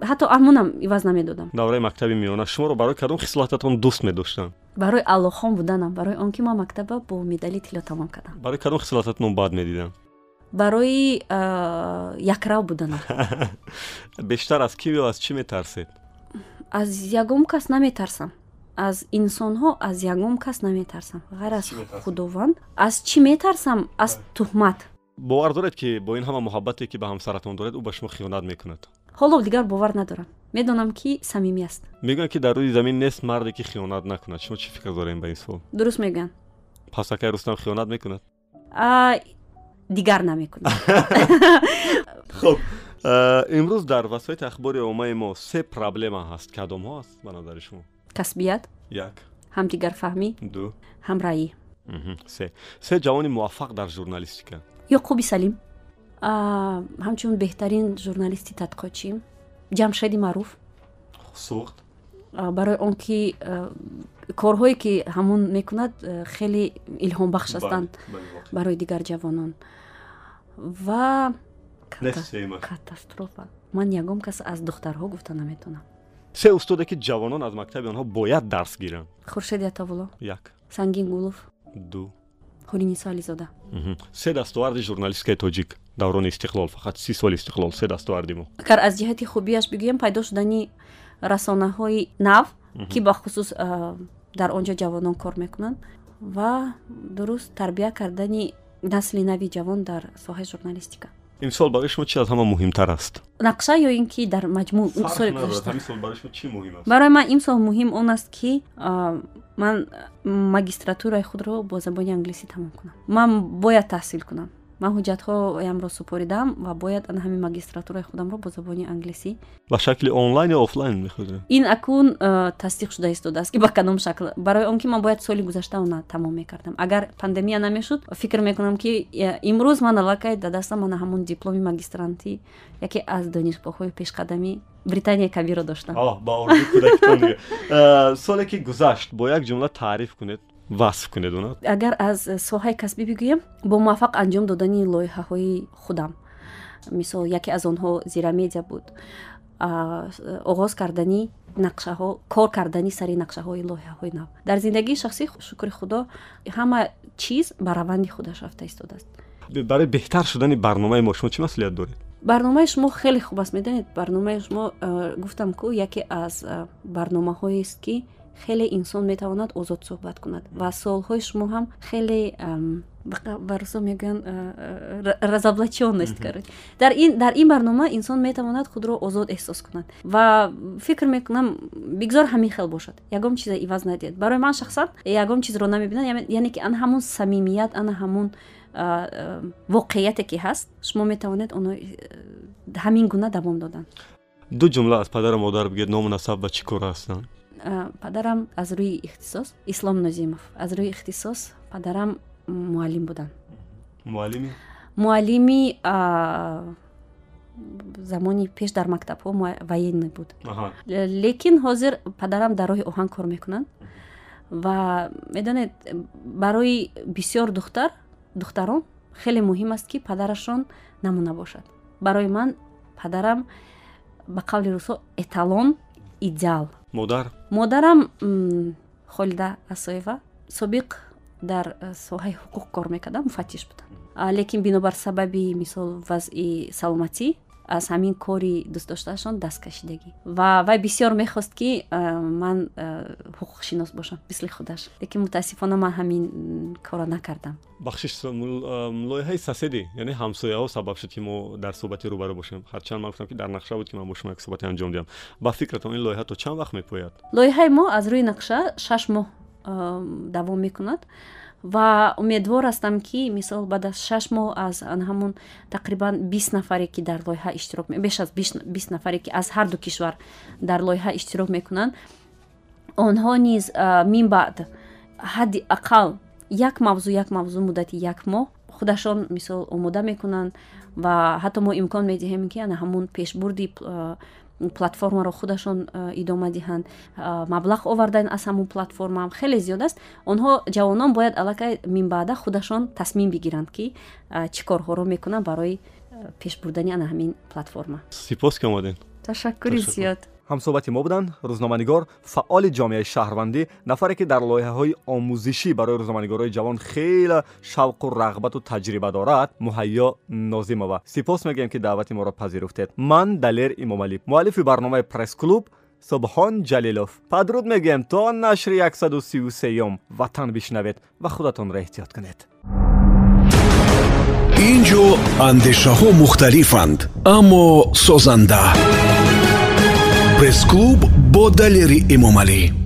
Ҳатто амунам иваз намедодам. Давраи мактаби миёна шуморо барои кадом хислататон дӯст медоштанд барои аллохон буданам. Барои он ки ман мактаба бо медали тилло тамом кардам. Барои кадом хислататон бад медиданд барои якрав буданам бештар аз кӣ ё аз чӣ метарсед? Аз ягон кас наметарсам. Аз инсонҳо аз ягон кас наметарсам. Ғайр аз худованд. Аз чӣ метарсам? Аз туҳмат. Бовар доред ки бо ин ҳама муҳаббате ки ба ҳамсаратон доред ӯ ба шумо хиёнат мекунад. Ҳоло дигар бовар надорам. Медонам ки самимӣ аст. Мегӯянд ки дар рӯи замин нест марде ки хиёнат накунад. Шумо чӣ фикр дорем ба ин суол? Дуруст мегӯянд пасакай рустам хиёнат мекунад дигар намекунам хуб имрӯз дар васоити ахбори оммаи мо се проблема ҳаст. Кадомҳо аст ба назари шумо? Касбият? Як. Ҳамдигарфаҳмӣ ду. Ҳамраӣ се. Се ҷавони муваффақ дар журналистика? Ёқуби салим. Ҳамчун беҳтарин журналисти тадқиқотчиим ҷамшеди маъруф. Суғд барои он ки корҳое ки ҳамон мекунад хеле илҳомбахш ҳастанд барои дигар ҷавонон ва катастрофа. Ман ягон кас аз духтарҳо гуфта наметонам. Се устоде ки ҷавонон аз мактаби онҳо бояд дарс гиранд. Хуршеди атавулло як. Сангин гулов. Ду. Ҳуринисо ализода се дастоварди журналистикаи тоҷик. Даврони истиқлол. Фақат си соли истиқлол. Се дастоварди мо. Агар аз ҷиҳати хубияш бигӯям пайдо шудани расонаҳои нав ки бахусус дар он ҷо ҷавонон кор мекунанд ва дуруст тарбия кардани насли нави ҷавон дар соҳаи журналистика. Имсол барои шумо чи аз ҳама муҳимтар аст? Нақша ё ин ки дар маҷмӯъ барои ман имсол муҳим он аст ки ман магистратураи худро бо забони англисӣ тамом кунам. Ман бояд таҳсил кунам ман ҳуҷҷатҳоямро супоридам ва бояд ана ҳамин магистратураи худамро бо забони англисӣ. Ба шакли онлайн ё офлайн мехӯзед ин акун э, тасдиқ шуда истодааст ки ба кадом шакл. Барои он ки ман бояд соли гузашта она тамом мекардам. Агар пандемия намешуд фикр мекунам ки э, имрӯз ман аллакай да дастам ана ҳамон дипломи магистрантӣ яке аз донишгоҳҳои пешқадамӣ британияи кабирро доштам. Э, соле ки гузашт бо як ҷумла таъриф кунед васф кунед оно? Агар аз соҳаи касбӣ бигӯям бо муваффақ анҷом додани лоиҳаҳои худам. Мисол яке аз онҳо зирамедия буд. Оғоз кардани нақшаҳо кор кардани сари нақшаҳои лоиҳаҳои нав. Дар зиндагии шахсӣ шукри худо ҳама чиз ба раванди худаш рафта истодааст. Барои беҳтар шудани барномаи мо шумо чӣ маслиҳат доред? Барномаи шумо хеле хуб аст медонед. Барномаи шумо гуфтам ку яке аз барномаҳоест ки хеле инсон метавонад озод суҳбат кунад. Ва суолҳои шумо ҳам хеле барусо мегӯянд разоблаченность кард дар ин барнома инсон метавонад худро озод эҳсос кунад. Ва фикр мекунам бигзор ҳамин хел бошад. Ягон чиза иваз надиҳад. Барои ман шахсан ягон чизро намебинам яъне ки ана ҳамун самимият ана ҳамун воқеияте ки ҳаст шумо метавонед оно ҳамин гуна давом додан. Ду ҷумла аз падару модар бигӯед ному насаб ва чӣ кор ҳастанд падарам аз рӯи ихтисос ислом нозимов аз рӯи ихтисос падарам муаллим буданд муаллими? Муаллими замони пеш дар мактабҳо военный буд. Лекин ҳозир падарам дар роҳи оҳан кор мекунанд. Ва медонед барои бисёр духтар духтарон хеле муҳим аст ки падарашон намуна бошад. Барои ман падарам ба қавли русо эталон идеал модар? Модарам холида асоева. Собиқ дар э, соҳаи ҳуқуқ кор мекарда муфаттиш буданд лекин бинобар сабаби мисол вазъи саломатӣ аз ҳамин кори дӯстдоштаашон даст кашидагӣ. Ва вай бисёр мехост ки э, ман э, ҳуқуқшинос бошам мисли худаш. Лекин мутаассифона ман ҳамин корро накардам. Бахшиш лоиҳаи соседӣ яъне ҳамсояҳо сабаб шуд ки мо дар суҳбати рӯбарӯ бошем. Ҳарчанд ман гуфтам ки дар нақша буд ки ман бо шумо як суҳбате анҷом диҳам ба фикратон ин лоиҳа то чанд вақт мепояд? Лоиҳаи мо аз рӯи нақша шаш моҳ давом мекунад ва умедвор ҳастам ки мисол баъд аз шаш моҳ аз ҳамун тақрибан бист нафаре ки дар лоиҳа иштирок беш аз бист нафаре ки аз ҳарду кишвар дар лоиҳа иштирок мекунанд. Онҳо низ мин баъд ҳадди ақал як мавзӯъ як мавзӯъ муддати як моҳ худашон мисол омода мекунанд ва ҳатто мо имкон медиҳем ки ана ҳамун пешбурди платформаро худашон идома диҳанд. Маблағ овардан аз ҳамун платформа хеле зиёд аст. Онҳо ҷавонон бояд аллакай минбаъда худашон тасмим бигиранд ки чӣ корҳоро мекунанд барои пеш бурдани ана ҳамин платформа. Сипос ки омадем ташаккури зиёд ҳамсӯҳбати мо буданд. рӯзноманигор фаъоли ҷомеаи шаҳрвандӣ нафаре ки дар лоиҳаҳои омӯзишӣ барои рӯзноманигорҳои ҷавон хеле шавқу рағбату таҷриба дорад муҳайё нозимова. сипос мегӯем ки даъвати моро пазируфтед. ман далер имомалӣ. муаллифи барномаи пресс-клуб субҳон ҷалилов. падруд мегӯем то нашри 133юм ватан бишнавед ва худатонро эҳтиёт кунед. Ин ҷо андешаҳо мухталифанд аммо созанда пресс-клуб бо далери эмомалӣ